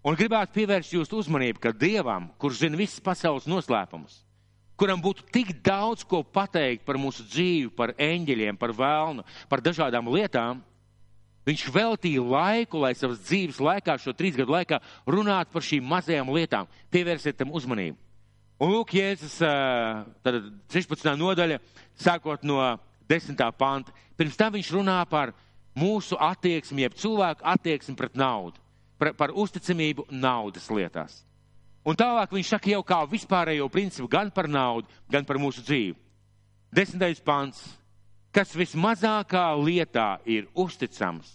Un gribētu pievērst jūsu uzmanību, ka Dievam, kurš zina visas pasaules noslēpumus, kuram būtu tik daudz ko pateikt par mūsu dzīvi, par eņģeļiem, par vēlnu, par dažādām lietām, viņš veltīja laiku, lai savas dzīves laikā, šo trīs gadu laikā, runātu par šīm mazajām lietām. Pievērsiet tam uzmanību. Un lūk, Jēzus, tad 16. nodaļa, sākot no 10. panta. Pirms tam viņš runā par mūsu attieksmi, jeb cilvēku attieksmi pret naudu, par, par uzticamību naudas lietās. Un tālāk viņš saka jau kā vispārējo principu gan par naudu, gan par mūsu dzīvi. Desmitais pants. Kas vismazākā lietā ir uzticams,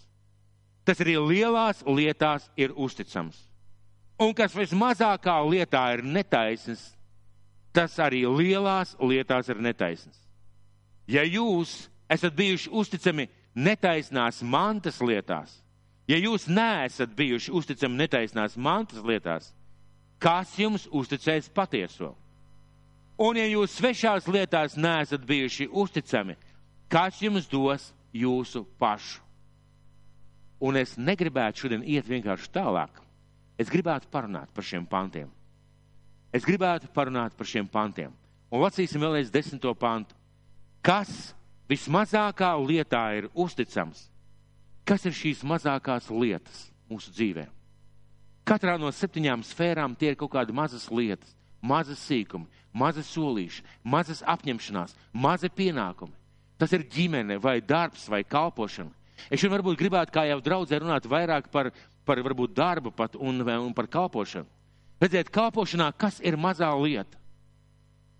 tas arī lielās lietās ir uzticams. Un kas vismazākā lietā ir netaisns, tas arī lielās lietās ir netaisns. Ja jūs esat bijuši uzticami netaisnās mantas lietās, ja jūs neesat bijuši uzticami netaisnās mantas lietās, kas jums uzticēs patieso? Un ja jūs svešās lietās neesat bijuši uzticami, kas jums dos jūsu pašu? Un es negribētu šodien iet vienkārši tālāk. Es gribētu parunāt par šiem pantiem. Es gribētu parunāt par šiem pantiem. Un lasīsim vēlreiz desmito pantu. Kas vismazākā lietā ir uzticams, kas ir šīs mazākās lietas mūsu dzīvē. Katrā no septiņām sfērām tie ir kaut kādi mazas lietas, mazas sīkumi, mazas solīši, mazas apņemšanās, mazi pienākumi. Tas ir ģimene vai darbs vai kalpošana. Es šodien varbūt gribētu, kā jau draudzē, runāt vairāk par, par varbūt darbu pat un, un par kalpošanu. Redziet, kalpošanā, kas ir mazā lieta?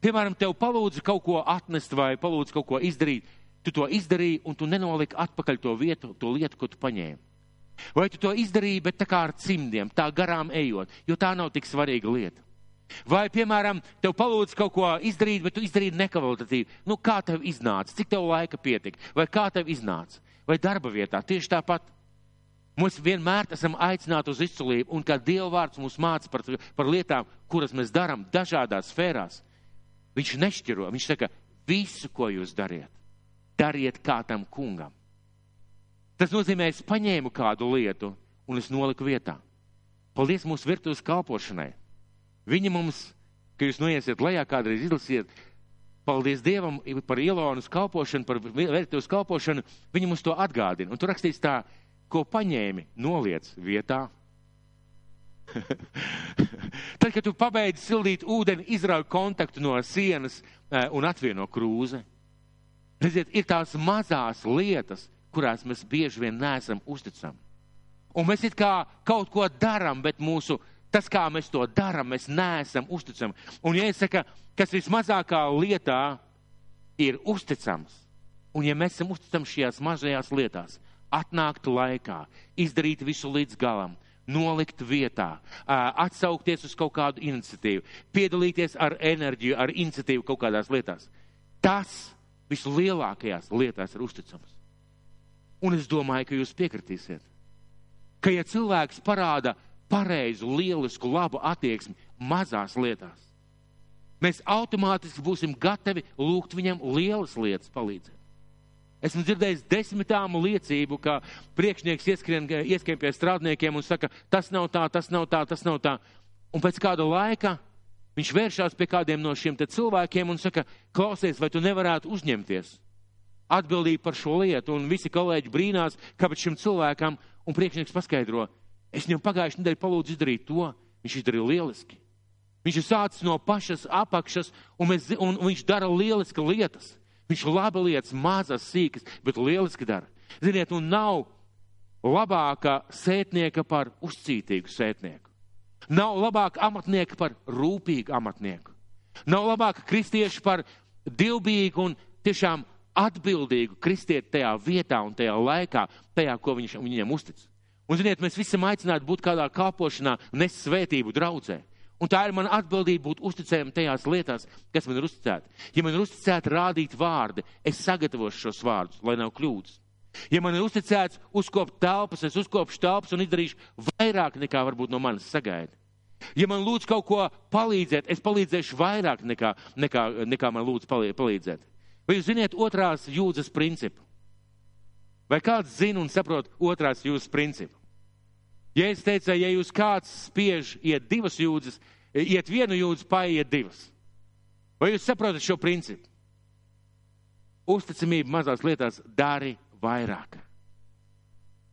Piemēram, tev palūdzu kaut ko atnest vai palūdzu kaut ko izdarīt tu to izdarīji un tu nenoliki atpakaļ to vietu, to lietu, ko tu paņēmi. Vai tu to izdarīji, bet tā kā ar cimdiem, tā garām ejot, jo tā nav tik svarīga lieta. Vai, piemēram, tev palūdz kaut ko izdarīt, bet tu izdarīji nekvalitatīvi. Nu, kā tev iznāca? Cik tev laika pietika? Vai kā tev iznāca? Vai darba vietā? Tieši tāpat. Mēs vienmēr esam aicināti uz izcilību, un kā Dieva vārds mūs māca par, par lietām, kuras mēs darām dažādās sfērās, viņš nešķiro. Viņš saka, visu, ko jūs dariet, dariet kā tam kungam. Tas nozīmē, es paņēmu kādu lietu un es noliku vietā. Paldies mūsu virtuves kalpošanai. Viņi mums, ka jūs noiesiet lejā, kādreiz izlasiet, paldies Dievam par Ilonas kalpošanu, par virtuves kalpošanu, viņi mums to atgādina. Un tur rakstīts tā, ko paņēmi, noliec vietā. Tad, kad tu pabeidzi sildīt ūdeni, izrauj kontaktu no sienas eh, un atvieno krūzi. Redziet, ir tās mazās lietas, kurās mēs bieži vien neesam uzticami. Un mēs it kā kaut ko darām, bet mūsu, tas, kā mēs to darām, mēs neesam uzticami. Un ja es saku, kas vismazākā lietā ir uzticams, un ja mēs esam uzticami šajās mazajās lietās, atnākt laikā, izdarīt visu līdz galam, nolikt vietā, atsaukties uz kaut kādu iniciatīvu, piedalīties ar enerģiju, ar iniciatīvu kaut kādās lietās. Tas vislielākajās lietās ir uzticams. Un es domāju, ka jūs piekritīsiet, ka ja cilvēks parāda pareizu, lielisku, labu attieksmi mazās lietās, mēs automātiski būsim gatavi lūgt viņam lielas lietas palīdzēt. Esmu dzirdējis desmitām liecību, ka priekšnieks ieskrien, ieskrien pie strādniekiem un saka, tas nav tā, tas nav tā, tas nav tā. Un pēc kāda laika Viņš vēršās pie kādiem no šiem cilvēkiem un saka, klausies, vai tu nevarētu uzņemties atbildību par šo lietu. Un visi kolēģi brīnās, kāpēc šim cilvēkam, un priekšnieks paskaidro, es viņam pagājušajā nedēļā palūdzu izdarīt to, viņš izdarīja lieliski. Viņš ir sācis no pašas apakšas, un, mēs, un, un viņš dara lieliski lietas. Viņš labi lietas, mazas, sīkas, bet lieliski dara. Ziniet, un nav labāka sētnieka par uzcītīgu sētnieku. Nav labāka amatnieka par rūpīgu amatnieku. Nav labāka kristieša par divbīgu un tiešām atbildīgu kristieti tajā vietā un tajā laikā, tajā, ko viņš viņiem uztic. Un, ziniet, mēs visi aicināti būt kādā kāpošanā, nes svētību draudzē. Un tā ir mana atbildība būt uzticējam tajās lietās, kas man ir uzticēta. Ja man ir uzticēta rādīt vārdi, es sagatavošu šos vārdus, lai nav kļūdas. Ja man ir uzticēts uzkopt telpas, es uzkopšu telpas un izdarīšu vairāk nekā varbūt no manis sagaida. Ja man lūdz kaut ko palīdzēt, es palīdzēšu vairāk nekā, nekā, nekā man lūdz palīdzēt. Vai jūs ziniet otrās jūdzes principu? Vai kāds zina un saprot otrās jūdzes principu? Ja es teicu, ja jūs kāds spiež iet divas jūdzes, iet vienu jūdzi, paiet divas. Vai jūs saprotat šo principu? Uzticamība mazās lietās dari vairāk.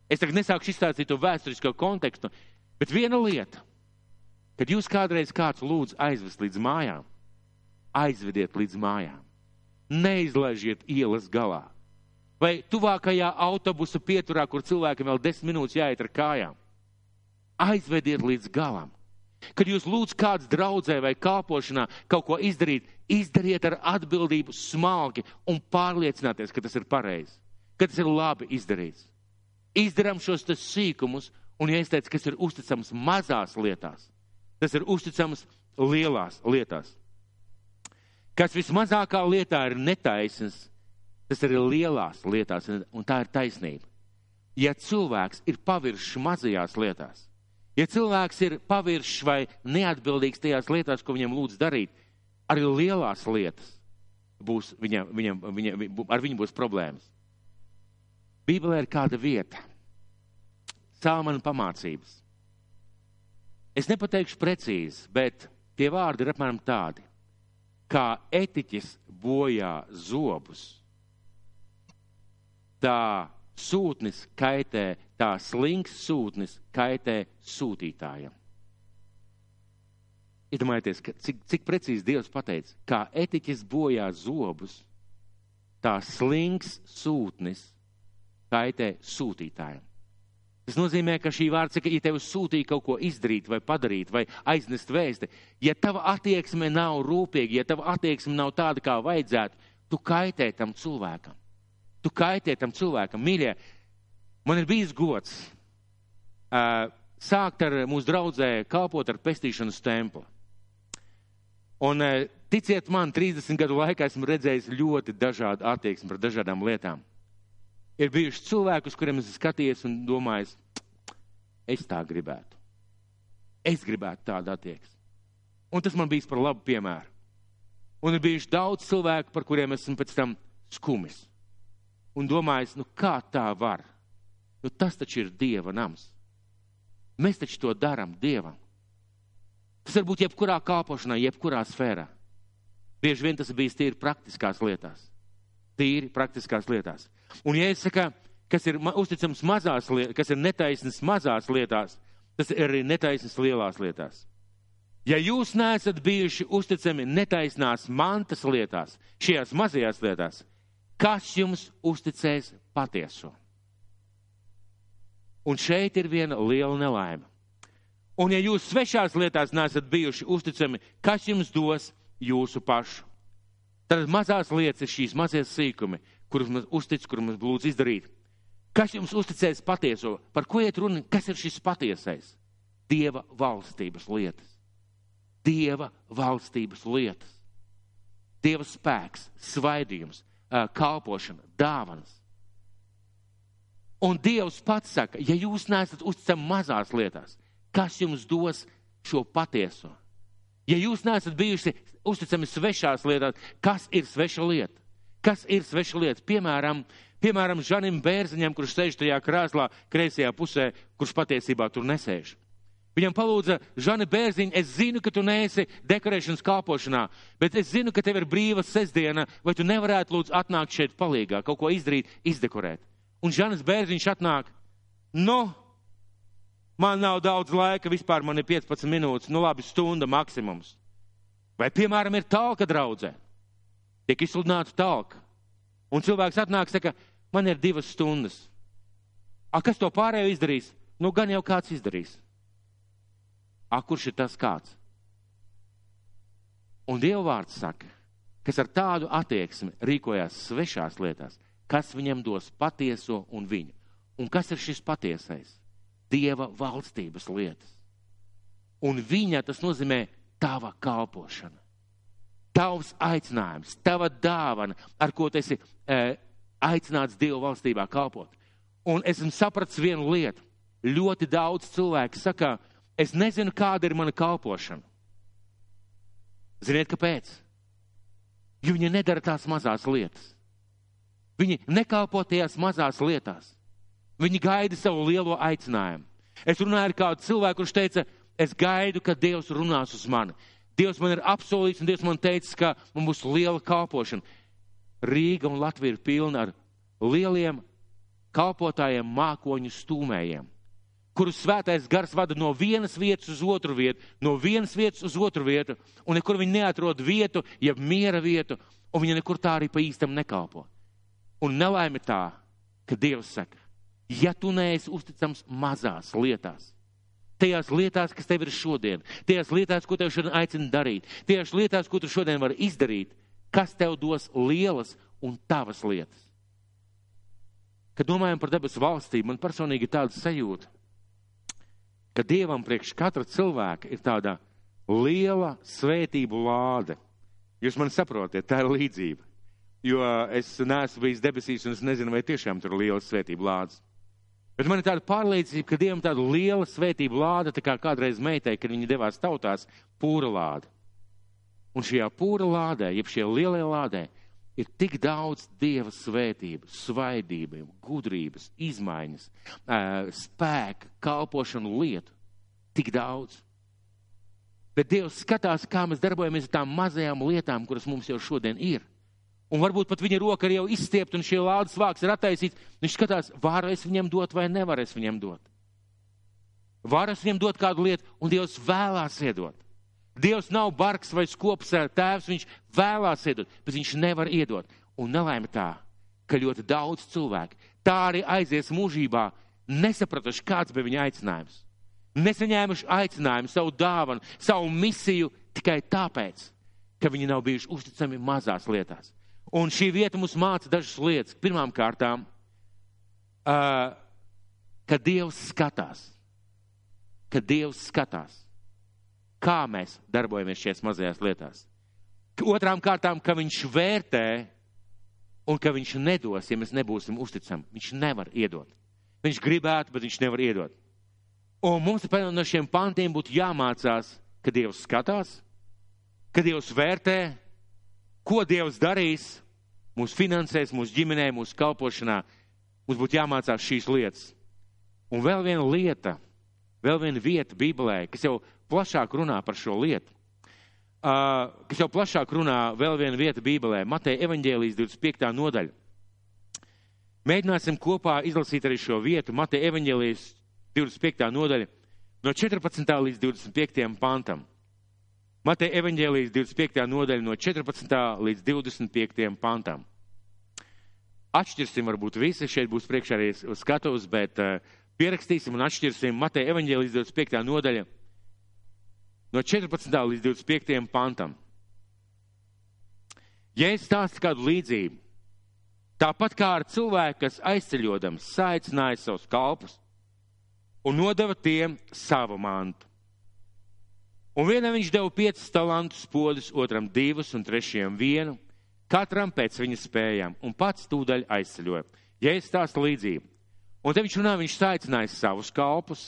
Es tagad nesāku izstāstīt to vēsturisko kontekstu, bet viena lieta, kad jūs kādreiz kāds lūdz aizvest līdz mājām, aizvediet līdz mājām. Neizlaižiet ielas galā. Vai tuvākajā autobusa pieturā, kur cilvēkam vēl desmit minūtes jāiet ar kājām. Aizvediet līdz galam. Kad jūs lūdz kāds draudzē vai kāpošanā kaut ko izdarīt, izdariet ar atbildību smalki un pārliecināties, ka tas ir pareizi ka tas ir labi izdarīts. Izdarām šos sīkumus, un, ja es teicu, kas ir uzticams mazās lietās, tas ir uzticams lielās lietās. Kas vismazākā lietā ir netaisns, tas ir lielās lietās, un tā ir taisnība. Ja cilvēks ir paviršs mazajās lietās, ja cilvēks ir paviršs vai neatbildīgs tajās lietās, ko viņam lūdz darīt, arī lielās lietas būs viņam, viņam, viņam, ar viņu būs problēmas. Bībelē ir kāda vieta, Salmana pamācības. Es nepateikšu precīzi, bet tie vārdi ir apmēram tādi, kā etiķis bojā zobus, tā sūtnis kaitē, tā slinks sūtnis kaitē sūtītājam. Iedomājieties, cik, cik precīzi Dievs pateica, kā etiķis bojā zobus, tā slinks sūtnis kaitē sūtītājiem. Tas nozīmē, ka šī vārds saka, ja tev sūtīja kaut ko izdarīt, vai padarīt, vai aiznest vēsti, ja tava attieksme nav rūpīga, ja tava attieksme nav tāda, kā vajadzētu, tu kaitē tam cilvēkam. Tu kaitē tam cilvēkam. Mīļie, man ir bijis gods uh, sākt ar mūsu draudzē kalpot ar pestīšanas templi. Un uh, ticiet man, 30 gadu laikā esmu redzējis ļoti dažādu attieksmi par dažādām lietām ir bijuši cilvēki, uz kuriem es skaties un domājis, es tā gribētu. Es gribētu tādu attieksmi. Un tas man bijis par labu piemēru. Un ir bijuši daudz cilvēku, par kuriem esmu pēc tam skumis. Un domājis, nu kā tā var? Nu tas taču ir Dieva nams. Mēs taču to darām Dievam. Tas var būt jebkurā kalpošanā, jebkurā sfērā. Bieži vien tas bijis tīri praktiskās lietās. Tīri praktiskās lietās. Un, ja es saku, kas ir uzticams mazās lietās, kas ir netaisnas mazās lietās, tas ir arī netaisnas lielās lietās. Ja jūs neesat bijuši uzticami netaisnās mantas lietās, šajās mazajās lietās, kas jums uzticēs patieso? Un šeit ir viena liela nelaime. Un ja jūs svešās lietās neesat bijuši uzticami, kas jums dos jūsu pašu? Tad mazās lietas ir šīs mazie sīkumi, kurus mums uztic, kurus mums lūdz izdarīt. Kas jums uzticēs patieso? Par ko iet runa? Kas ir šis patiesais? Dieva valstības lietas. Dieva valstības lietas. Dieva spēks, svaidījums, kalpošana, dāvanas. Un Dievs pats saka, ja jūs neesat uzticami mazās lietās, kas jums dos šo patieso? Ja jūs neesat bijuši uzticami svešās lietās, kas ir sveša lieta? Kas ir sveša lieta? Piemēram, piemēram Žanim Bērziņam, kurš sēž tajā krēslā kreisajā pusē, kurš patiesībā tur nesēž. Viņam palūdza, Žani Bērziņ, es zinu, ka tu neesi dekorēšanas kāpošanā, bet es zinu, ka tev ir brīva sestdiena, vai tu nevarētu lūdzu atnākt šeit palīgā, kaut ko izdarīt, izdekorēt. Un Žanis Bērziņš atnāk, nu, man nav daudz laika, vispār man ir 15 minūtes, nu labi, stunda maksimums. Vai, piemēram, ir talka draudzē? tiek izsludināta talka. Un cilvēks atnāk, saka, man ir divas stundas. A, kas to pārējo izdarīs? Nu, gan jau kāds izdarīs. A, kurš ir tas kāds? Un Dieva vārds saka, kas ar tādu attieksmi rīkojās svešās lietās, kas viņam dos patieso un viņu. Un kas ir šis patiesais? Dieva valstības lietas. Un viņa tas nozīmē tava kalpošana, tavs aicinājums, tava dāvana, ar ko tu esi e, aicināts Dieva valstībā kalpot. Un esmu sapratis vienu lietu. Ļoti daudz cilvēku saka, es nezinu, kāda ir mana kalpošana. Ziniet, kāpēc? Jo viņi nedara tās mazās lietas. Viņi nekalpo tajās mazās lietās. Viņi gaida savu lielo aicinājumu. Es runāju ar kādu cilvēku, kurš teica, es gaidu, ka Dievs runās uz mani. Dievs man ir apsolījis, un Dievs man teica, ka man būs liela kalpošana. Rīga un Latvija ir pilna ar lieliem kalpotājiem, mākoņu stūmējiem, kurus svētais gars vada no vienas vietas uz otru vietu, no vienas vietas uz otru vietu, un nekur viņi neatrod vietu, jeb miera vietu, un viņi nekur tā arī pa īstam nekalpo. Un nelaime tā, ka Dievs saka, ja tu neesi uzticams mazās lietās, tajās lietās, kas tev ir šodien, tajās lietās, ko tev šodien aicina darīt, tajās lietās, ko tu šodien vari izdarīt, kas tev dos lielas un tavas lietas. Kad domājam par debesu valstību, man personīgi ir tāda sajūta, ka Dievam priekš katra cilvēka ir tāda liela svētību lāde. Jūs man saprotat, tā ir līdzība. Jo es neesmu bijis debesīs un es nezinu, vai tiešām tur ir liela svētību lādes. Bet man ir tāda pārliecība, ka Dievam tāda liela svētība lāde, tā kā kādreiz meitai, kad viņi devās tautās, pūra lāde. Un šajā pūra lādē, jeb šajā lielajā lādē, ir tik daudz Dieva svētības, svaidības, gudrības, izmaiņas, spēka, kalpošanu lietu. Tik daudz. Bet Dievs skatās, kā mēs darbojamies ar tām mazajām lietām, kuras mums jau šodien ir. Un varbūt pat viņa roka ir jau izstiepta un šie lādes vāks ir attaisīts. Viņš skatās, varu es viņam dot vai nevaru es viņam dot. Varu es viņam dot kādu lietu, un Dievs vēlās iedot. Dievs nav bargs vai skops tēvs, viņš vēlās iedot, bet viņš nevar iedot. Un nelaime tā, ka ļoti daudz cilvēku tā arī aizies mūžībā, nesapratuši, kāds bija viņa aicinājums. Nesaņēmuši aicinājumu, savu dāvanu, savu misiju tikai tāpēc, ka viņi nav bijuši uzticami mazās lietās. Un šī vieta mums māca dažas lietas. Pirmām kārtām, uh, ka Dievs skatās, ka Dievs skatās, kā mēs darbojamies šajās mazajās lietās. Otrām kārtām, ka Viņš vērtē un ka Viņš nedos, ja mēs nebūsim uzticami. Viņš nevar iedot. Viņš gribētu, bet Viņš nevar iedot. Un mums no šiem pantiem būtu jāmācās, ka Dievs skatās, ka Dievs vērtē, ko Dievs darīs mūsu finansēs, mūsu ģimenē, mūsu kalpošanā. Mums būtu jāmācās šīs lietas. Un vēl viena lieta, vēl viena vieta Bībelē, kas jau plašāk runā par šo lietu. Uh, kas jau plašāk runā, vēl viena vieta Bībelē, Mateja evaņģēlijas 25. nodaļa. Mēģināsim kopā izlasīt arī šo vietu, Mateja evaņģēlijas 25. nodaļa, no 14. līdz 25. pantam. Mateja evaņģēlijas 25. nodaļa no 14. līdz 25. pantam. Atšķirsim varbūt visi, šeit būs priekšā arī skatos, bet uh, pierakstīsim un atšķirsim Mateja evaņģēlijas 25. nodaļa no 14. līdz 25. pantam. Ja es stāstu kādu līdzību, tāpat kā ar cilvēku, kas aizceļodams saicināja savus kalpus un nodeva tiem savu mantu. Un vienam viņš deva piecus talantus podus, otram divus un trešajam vienu, katram pēc viņa spējām, un pats tūdaļ aizceļoja. Ja es stāstu līdzību. Un te viņš runā, viņš saicināja savus kalpus,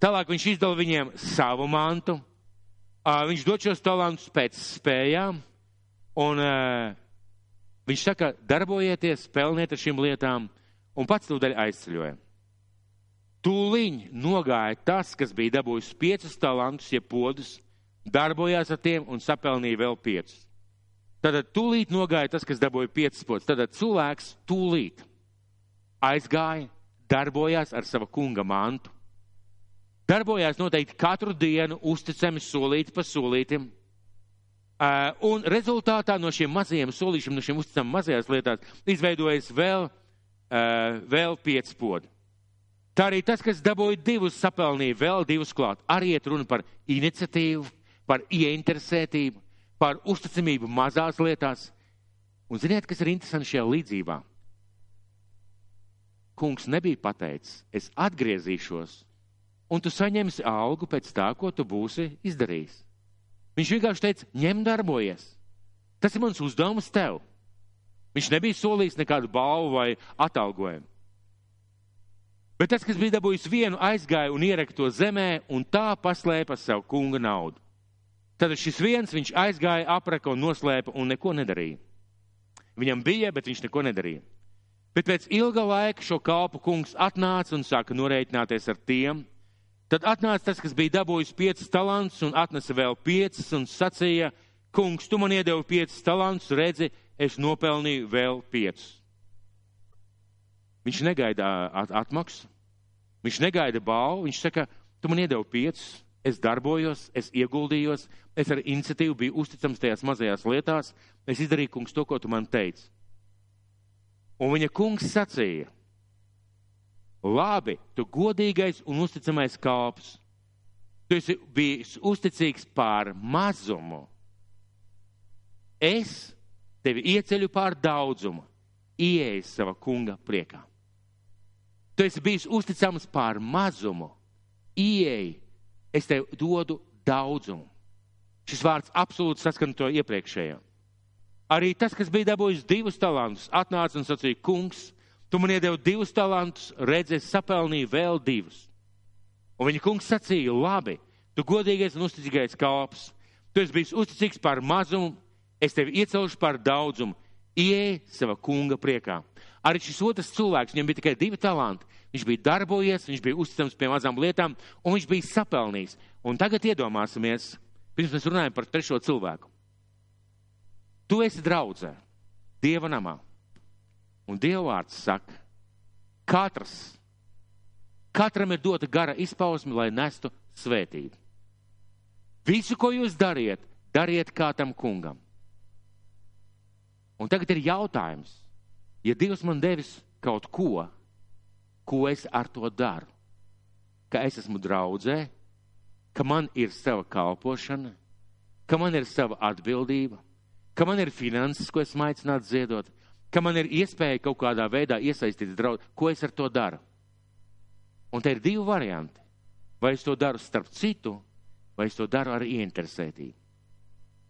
tālāk viņš izdala viņiem savu mantu, viņš dod šos talantus pēc spējām, un viņš saka, darbojieties, pelniet ar šīm lietām, un pats tūdaļ aizceļoja. Tūliņ nogāja tas, kas bija dabūjis piecus talantus, ja podus, darbojās ar tiem un sapelnīja vēl piecus. Tad tūlīt nogāja tas, kas dabūja piecus podus. Tad cilvēks tūlīt aizgāja, darbojās ar sava kunga mantu. Darbojās noteikti katru dienu, uzticami solīt pa solītim. Un rezultātā no šiem mazajiem solīšiem, no šiem uzticamiem mazajās lietās, izveidojas vēl, vēl pieci podi. Tā arī tas, kas dabūja divus, sapelnīja vēl divus klāt. Arī iet runa par iniciatīvu, par ieinteresētību, par uzticamību mazās lietās. Un ziniet, kas ir interesanti šajā līdzībā? Kungs nebija pateicis, es atgriezīšos, un tu saņemsi algu pēc tā, ko tu būsi izdarījis. Viņš vienkārši teica, ņem darbojies. Tas ir mans uzdevums tev. Viņš nebija solījis nekādu balvu vai atalgojumu. Bet tas, kas bija dabūjis vienu, aizgāja un iereka to zemē un tā paslēpa savu kunga naudu. Tad šis viens viņš aizgāja, apraka un noslēpa un neko nedarīja. Viņam bija, bet viņš neko nedarīja. Bet pēc ilga laika šo kalpu kungs atnāca un sāka norēķināties ar tiem. Tad atnāca tas, kas bija dabūjis piecas talantus un atnesa vēl piecas un sacīja, kungs, tu man iedevi piecas talantus, redzi, es nopelnīju vēl piecus. Viņš negaida atmaksu, viņš negaida balvu, viņš saka, tu man iedevi piecus, es darbojos, es ieguldījos, es ar iniciatīvu biju uzticams tajās mazajās lietās, es izdarīju, kungs, to, ko tu man teici. Un viņa kungs sacīja, labi, tu godīgais un uzticamais kalps, tu esi bijis uzticīgs pār mazumu. Es tevi ieceļu pār daudzumu, ieej sava kunga priekā. Tu esi bijis uzticams pār mazumu, ieej es tev dodu daudzumu. Šis vārds absolūti saskan to iepriekšējo. Arī tas, kas bija dabūjis divus talantus, atnāca un sacīja, kungs, tu man iedevi divus talantus, redzēs, sapelnīju vēl divus. Un viņa kungs sacīja, labi, tu godīgais un uzticīgais kalps, tu esi bijis uzticīgs par mazumu, es tevi iecelšu par daudzumu, ieej sava kunga priekā. Arī šis otrs cilvēks, viņam bija tikai divi talanti, Viņš bija darbojies, viņš bija uzticams pie mazām lietām, un viņš bija sapelnījis. Un tagad iedomāsimies, pirms mēs runājam par trešo cilvēku. Tu esi draudzē, Dieva namā. Un Dieva vārds saka, katrs, katram ir dota gara izpausme, lai nestu svētību. Visu, ko jūs dariet, dariet kā tam kungam. Un tagad ir jautājums, ja Dievs man devis kaut ko, ko es ar to daru. Ka es esmu draudzē, ka man ir sava kalpošana, ka man ir sava atbildība, ka man ir finanses, ko esmu aicināts ziedot, ka man ir iespēja kaut kādā veidā iesaistīties draudz, ko es ar to daru. Un te ir divi varianti. Vai es to daru starp citu, vai es to daru ar ieinteresētību.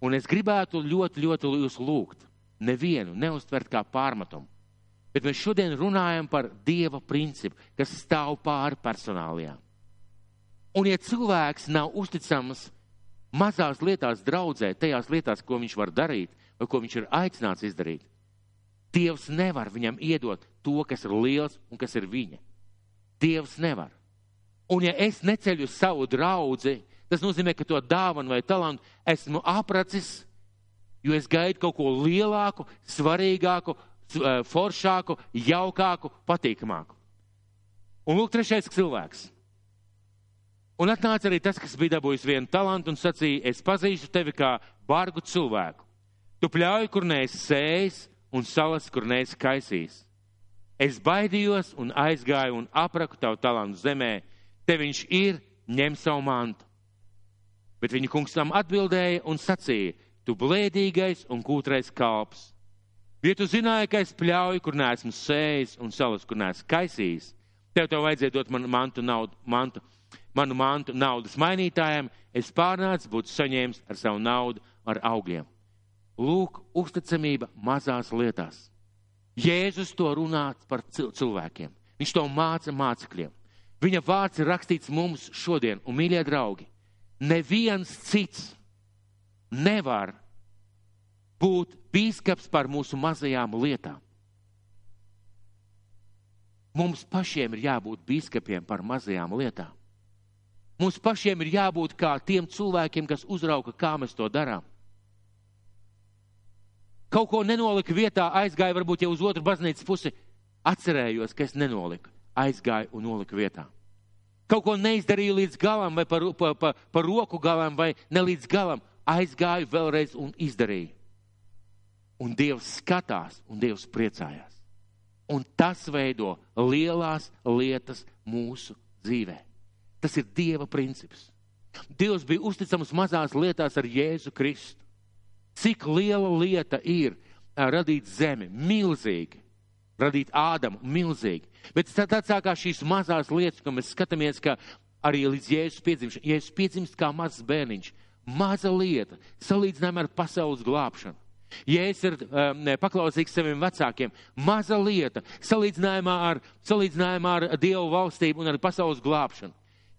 Un es gribētu ļoti, ļoti jūs lūgt, nevienu neuztvert kā pārmetumu Bet mēs šodien runājam par dieva principu, kas stāv pāri personālajām. Un, ja cilvēks nav uzticams mazās lietās draudzē, tajās lietās, ko viņš var darīt, vai ko viņš ir aicināts izdarīt, Dievs nevar viņam iedot to, kas ir liels un kas ir viņa. Dievs nevar. Un ja es neceļu savu draugu, tas nozīmē, ka to dāvanu vai talantu esmu apracis, jo es gaidu kaut ko lielāku, svarīgāku, foršāku, jaukāku, patīkamāku. Un lūk, trešais cilvēks. Un atnāca arī tas, kas bija dabūjis vienu talantu un sacīja, es pazīstu tevi kā bargu cilvēku. Tu pļauj, kur neesi sējis un salas, kur neesi kaisījis. Es baidījos un aizgāju un apraku tavu talantu zemē. Te viņš ir, ņem savu mantu. Bet viņa kungs tam atbildēja un sacīja, tu blēdīgais un kūtrais kalps. Ja tu zināji, ka es pļauju, kur neesmu sējis un salas, kur neesmu kaisījis, tev tev vajadzēja dot man mantu, naudu, mantu, manu mantu naudas mainītājiem, es pārnācu būt saņēmis ar savu naudu, ar augļiem. Lūk, uzticamība mazās lietās. Jēzus to runā par cilvēkiem. Viņš to māca mācekļiem. Viņa vārds ir rakstīts mums šodien, un, mīļie draugi, neviens cits nevar būt bīskaps par mūsu mazajām lietām. Mums pašiem ir jābūt bīskapiem par mazajām lietām. Mums pašiem ir jābūt kā tiem cilvēkiem, kas uzrauga, kā mēs to darām. Kaut ko nenolika vietā, aizgāja varbūt jau uz otru baznīcas pusi, atcerējos, ka es nenoliku, aizgāju un noliku vietā. Kaut ko neizdarīju līdz galam, vai par, par, par, par roku galam, vai ne līdz galam, aizgāju vēlreiz un izdarīju. Un Dievs skatās, un Dievs priecājās. Un tas veido lielās lietas mūsu dzīvē. Tas ir Dieva princips. Dievs bija uzticams mazās lietās ar Jēzu Kristu. Cik liela lieta ir radīt zemi, milzīgi, radīt ādamu, milzīgi. Bet tad sākās šīs mazās lietas, ko mēs skatāmies, ka arī līdz Jēzus piedzimšanai, Jēzus piedzimst kā mazs bērniņš, maza lieta, salīdzinājumā ar pasaules glābšanu. Jēzus ir um, paklausīgs saviem vecākiem, maza lieta, salīdzinājumā ar, salīdzinājumā ar Dievu valstību un ar pasaules glābšanu.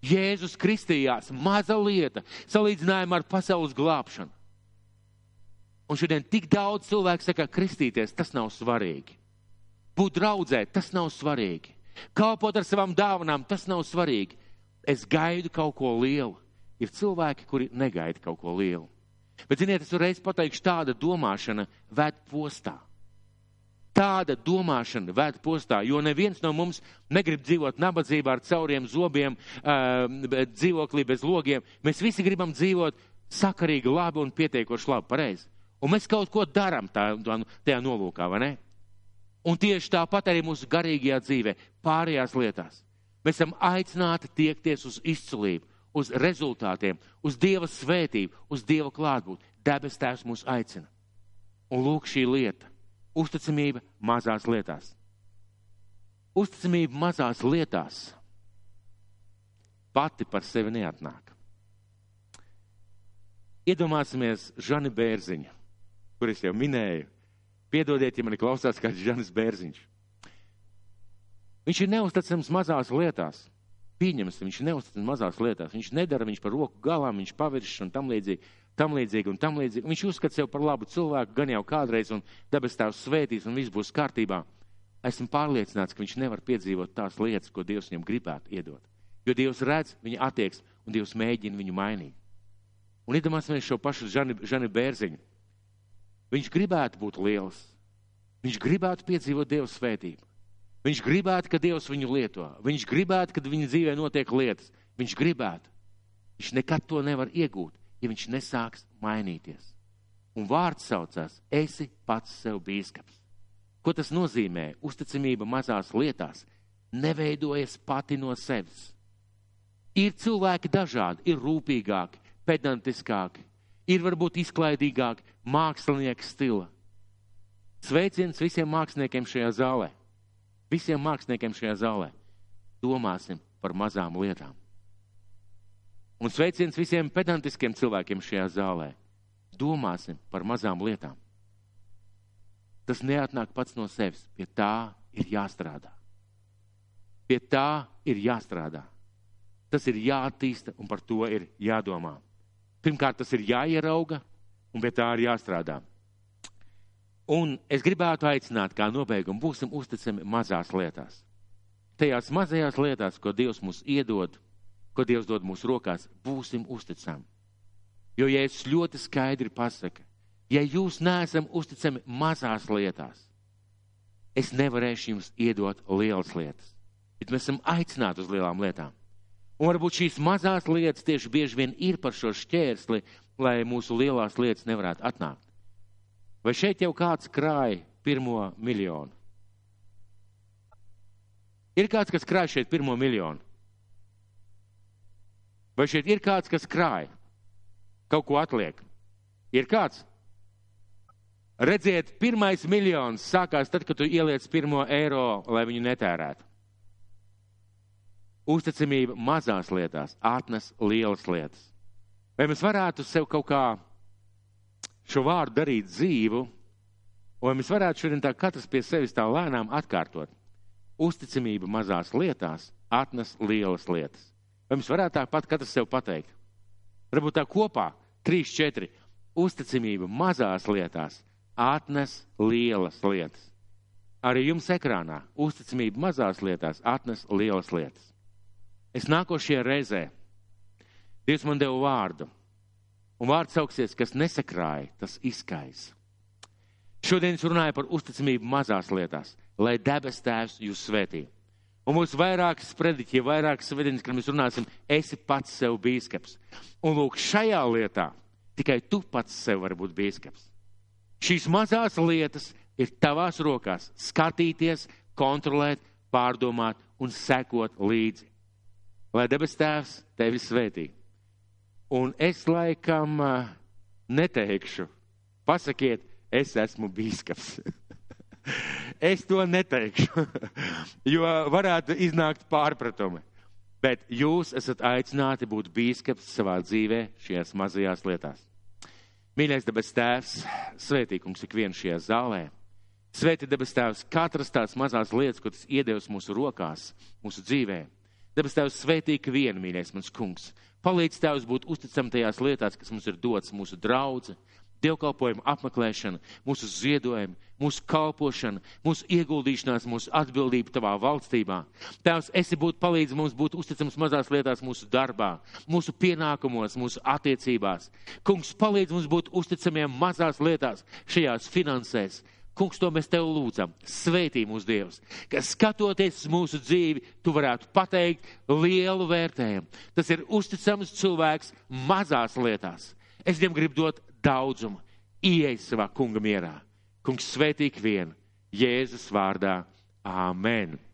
Jēzus kristījās, maza lieta, salīdzinājumā ar pasaules glābšanu. Un šodien tik daudz cilvēku saka, kristīties, tas nav svarīgi. Būt draudzē, tas nav svarīgi. Kalpot ar savām dāvanām, tas nav svarīgi. Es gaidu kaut ko lielu. Ir cilvēki, kuri negaida kaut ko lielu. Bet, ziniet, es reiz pateikšu, tāda domāšana ved postā. Tāda domāšana ved postā, jo neviens no mums negrib dzīvot nabadzībā ar cauriem zobiem, dzīvoklī bez logiem. Mēs visi gribam dzīvot sakarīgi, labi un pietiekoši labi, pareizi. Un mēs kaut ko darām tajā nolūkā, vai ne? Un tieši tāpat arī mūsu garīgajā dzīvē, pārējās lietās. Mēs esam aicināti tiekties uz izcilību, uz rezultātiem, uz Dieva svētību, uz Dieva klātbūtni. Debes Tēvs mūs aicina. Un lūk šī lieta - uzticamība mazās lietās. Uzticamība mazās lietās pati par sevi neatnāk. Iedomāsimies Žani Bērziņu kur es jau minēju. Piedodiet, ja mani klausās kāds Žanis Bērziņš. Viņš ir neusticams mazās lietās. Pieņems, viņš ir neusticams mazās lietās. Viņš nedara, viņš par roku galām, viņš paviršs un tam līdzīgi, tam līdzīgi un tam līdzīgi. Viņš uzskata sev par labu cilvēku, gan jau kādreiz, un debes tēvs svētīs, un viss būs kārtībā. Esmu pārliecināts, ka viņš nevar piedzīvot tās lietas, ko Dievs viņam gribētu iedot. Jo Dievs redz viņa attieksmi, un Dievs mēģina viņu mainīt. Un iedomāsimies šo pašu Žani, Žani Bērziņu. Viņš gribētu būt liels. Viņš gribētu piedzīvot Dieva svētību. Viņš gribētu, ka Dievs viņu lieto. Viņš gribētu, ka viņa dzīvē notiek lietas. Viņš gribētu. Viņš nekad to nevar iegūt, ja viņš nesāks mainīties. Un vārds saucās: esi pats sev bīskaps. Ko tas nozīmē? Uzticamība mazās lietās neveidojas pati no sevis. Ir cilvēki dažādi, ir rūpīgāki, pedantiskāki, ir varbūt izklaidīgāki, mākslinieka stila. Sveiciens visiem māksliniekiem šajā zālē. Visiem māksliniekiem šajā zālē. Domāsim par mazām lietām. Un sveiciens visiem pedantiskiem cilvēkiem šajā zālē. Domāsim par mazām lietām. Tas neatnāk pats no sevis. Pie tā ir jāstrādā. Pie tā ir jāstrādā. Tas ir jāattīsta un par to ir jādomā. Pirmkārt, tas ir jāierauga, un pie tā ir jāstrādā. Un es gribētu aicināt, kā nobeigumu, būsim uzticami mazās lietās. Tajās mazajās lietās, ko Dievs mums iedod, ko Dievs dod mūsu rokās, būsim uzticami. Jo, es ļoti skaidri pasaku, ja jūs neesam uzticami mazās lietās, es nevarēšu jums iedot lielas lietas. Bet mēs esam aicināti uz lielām lietām. Un varbūt šīs mazās lietas tieši bieži vien ir par šo šķērsli, lai mūsu lielās lietas nevarētu atnākt. Vai šeit jau kāds krāja pirmo miljonu? Ir kāds, kas krāja šeit pirmo miljonu? Vai šeit ir kāds, kas krāja? Kaut ko atliek. Ir kāds? Redziet, pirmais miljons sākās tad, kad tu ieliec pirmo eiro, lai viņu netērētu. Uzticamība mazās lietās atnes lielas lietas. Vai mēs varētu sev kaut kā šo vārdu darīt dzīvu, vai mēs varētu šodien tā katrs pie sevis tā lēnām atkārtot? Uzticamība mazās lietās atnes lielas lietas. Vai mēs varētu tāpat katrs sev pateikt? Varbūt tā kopā, trīs, četri. Uzticamība mazās lietās atnes lielas lietas. Arī jums ekrānā uzticamība mazās lietās atnes lielas lietas. Es nākošajā reizē Dievs man deva vārdu, un vārds sauksies, kas nesakrāja, tas izkaisa. Šodien es runāju par uzticamību mazās lietās, lai debes tēvs jūs svētī. Un mums vairākas prediķi, vairākas svētdienas, kad mēs runāsim, esi pats sev bīskaps. Un lūk, šajā lietā tikai tu pats sev vari būt bīskaps. Šīs mazās lietas ir tavās rokās - skatīties, kontrolēt, pārdomāt un sekot līdzi lai debes tēvs tevi svētī. Un es laikam neteikšu, pasakiet, es esmu bīskaps. es to neteikšu, jo varētu iznākt pārpratumi. Bet jūs esat aicināti būt bīskaps savā dzīvē šajās mazajās lietās. Mīļais debes tēvs, svētīkums ikvienu šajā zālē. Svēti debes tēvs, katras tās mazās lietas, ko tas iedevis mūsu rokās, mūsu dzīvē. Debes tēvs, svētī ikvienu, mīļais mans kungs. Palīdz tēvs būt uzticam tajās lietās, kas mums ir dots mūsu draudze, dievkalpojumu apmeklēšana, mūsu ziedojumi, mūsu kalpošana, mūsu ieguldīšanās, mūsu atbildība tavā valstībā. Tēvs, esi būt palīdz mums būt uzticams mazās lietās mūsu darbā, mūsu pienākumos, mūsu attiecībās. Kungs, palīdz mums būt uzticamiem mazās lietās šajās finansēs. Kungs, to mēs tev lūdzam. Svētī mūsu Dievs, ka skatoties mūsu dzīvi, tu varētu pateikt lielu vērtējumu. Tas ir uzticams cilvēks mazās lietās. Es viņam gribu dot daudzumu, ieej savā kunga mierā. Kungs svētīgi vien, Jēzus vārdā. Āmen!